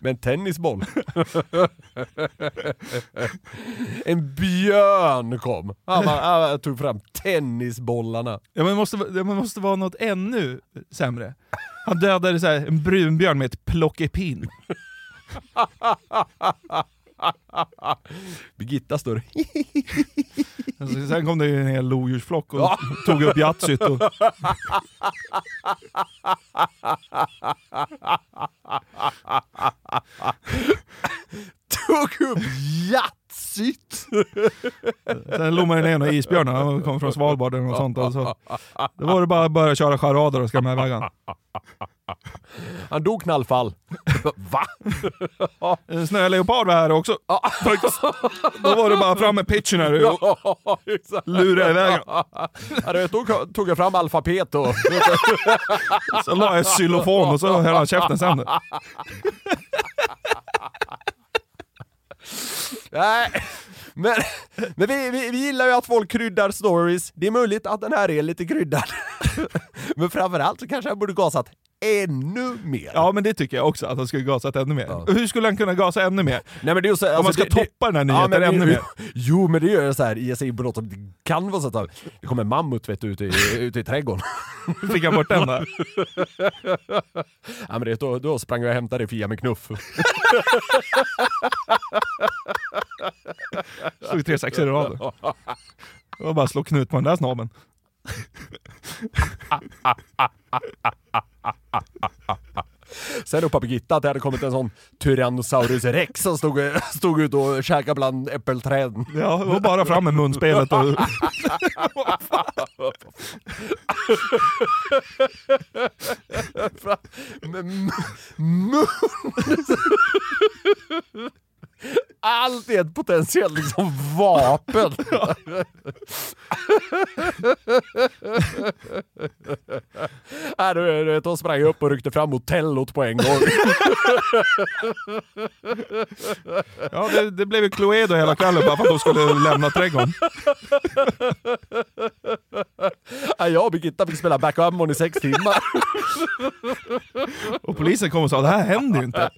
Speaker 5: Med en tennisboll. en björn kom. Han, bara, han tog fram tennisbollarna.
Speaker 4: Ja, men det, måste, vara- det måste vara något ännu sämre. Han dödade så här, en brunbjörn med ett plockepinn. <laughs>
Speaker 5: Birgitta står
Speaker 4: Alltså, sen kom det ju en hel lodjursflock och tog upp Yatzyt. Och...
Speaker 5: Tog upp Yatzyt!
Speaker 4: Sen lommade den ner några isbjörnar, han kom från Svalbard eller något sånt. Alltså. Då var det bara att börja köra charader och skrämma iväg han.
Speaker 5: Han dog knallfall. Va?
Speaker 4: En snöleopard var här också. Då var det bara fram med pitchen här och lura iväg
Speaker 5: vet, då tog jag fram alfabet och...
Speaker 4: Så la jag xylofon och så höll han käften sen.
Speaker 5: Nej, men, men vi, vi, vi gillar ju att folk kryddar stories. Det är möjligt att den här är lite kryddad. Men framförallt så kanske han borde gasat ännu mer.
Speaker 4: Ja men det tycker jag också, att han skulle gasat ännu mer. Hur skulle han kunna gasa ännu mer?
Speaker 5: Nej, men det är så,
Speaker 4: Om man ska
Speaker 5: det- det-
Speaker 4: toppa den här nyheten
Speaker 5: det-
Speaker 4: ännu mer. <laughs>
Speaker 5: Jo men det gör jag så här, sig in på något som det kan vara så att det kommer mammut vet du, ute, i, ute i trädgården. <laughs>
Speaker 4: Fick han bort den där? <laughs>
Speaker 5: Ja men det, då, då sprang jag och hämtade Fia med knuff.
Speaker 4: Slog tre sexor i rad. Det var bara att slå knut på den där snabeln.
Speaker 5: Sen ropade Birgitta att det hade kommit en sån Tyrannosaurus rex som stod, stod ute och käkade bland äppelträden.
Speaker 4: Ja, det var bara fram med munspelet och...
Speaker 5: Mun... Allt är ett potentiellt liksom vapen. Ja, du, du de sprang upp och ryckte fram hotellot på en gång. <laughs>
Speaker 4: Ja, det, det blev ju Cluedo hela kvällen bara för att de skulle lämna trädgården.
Speaker 5: Ja, jag och Birgitta fick spela backgammon i sex timmar.
Speaker 4: Och polisen kom och sa det här händer ju inte.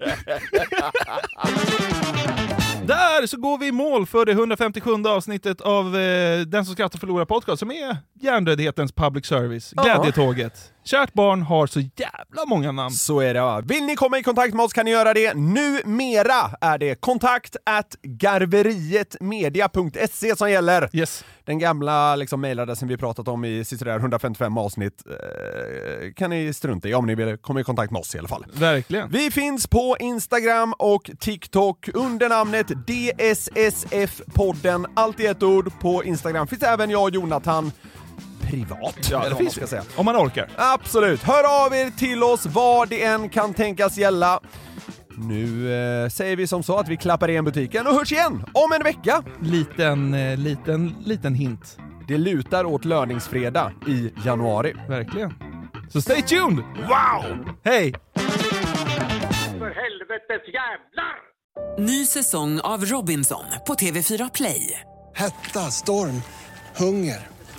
Speaker 4: Där så går vi i mål för det 157 avsnittet av eh, Den som skrattar förlorar podcast som är hjärndödhetens public service. Glädjetåget. Kärt barn har så jävla många namn.
Speaker 5: Så är det va. Vill ni komma i kontakt med oss kan ni göra det. Numera är det kontakt at garverietmedia.se som gäller.
Speaker 4: Yes.
Speaker 5: Den gamla liksom, mailadressen vi pratat om i sådär 155 avsnitt eh, kan ni strunta i om ni vill komma i kontakt med oss i alla fall.
Speaker 4: Verkligen.
Speaker 5: Vi finns på Instagram och TikTok under namnet DSSF-podden. Allt i ett ord. På Instagram finns även jag och Jonathan. Privat.
Speaker 4: Ja,
Speaker 5: eller
Speaker 4: det
Speaker 5: vad man
Speaker 4: finns
Speaker 5: ska säga.
Speaker 4: Om man orkar.
Speaker 5: Absolut. Hör av er till oss vad det än kan tänkas gälla. Nu eh, säger vi som så att vi klappar igen butiken och hörs igen om en vecka.
Speaker 4: Liten, eh, liten, liten hint.
Speaker 5: Det lutar åt löningsfredag i januari.
Speaker 4: Verkligen. Så stay tuned! Wow! Hej!
Speaker 7: För helvetes jävlar!
Speaker 13: Ny säsong av Robinson på TV4 Play.
Speaker 14: Hetta, storm, hunger.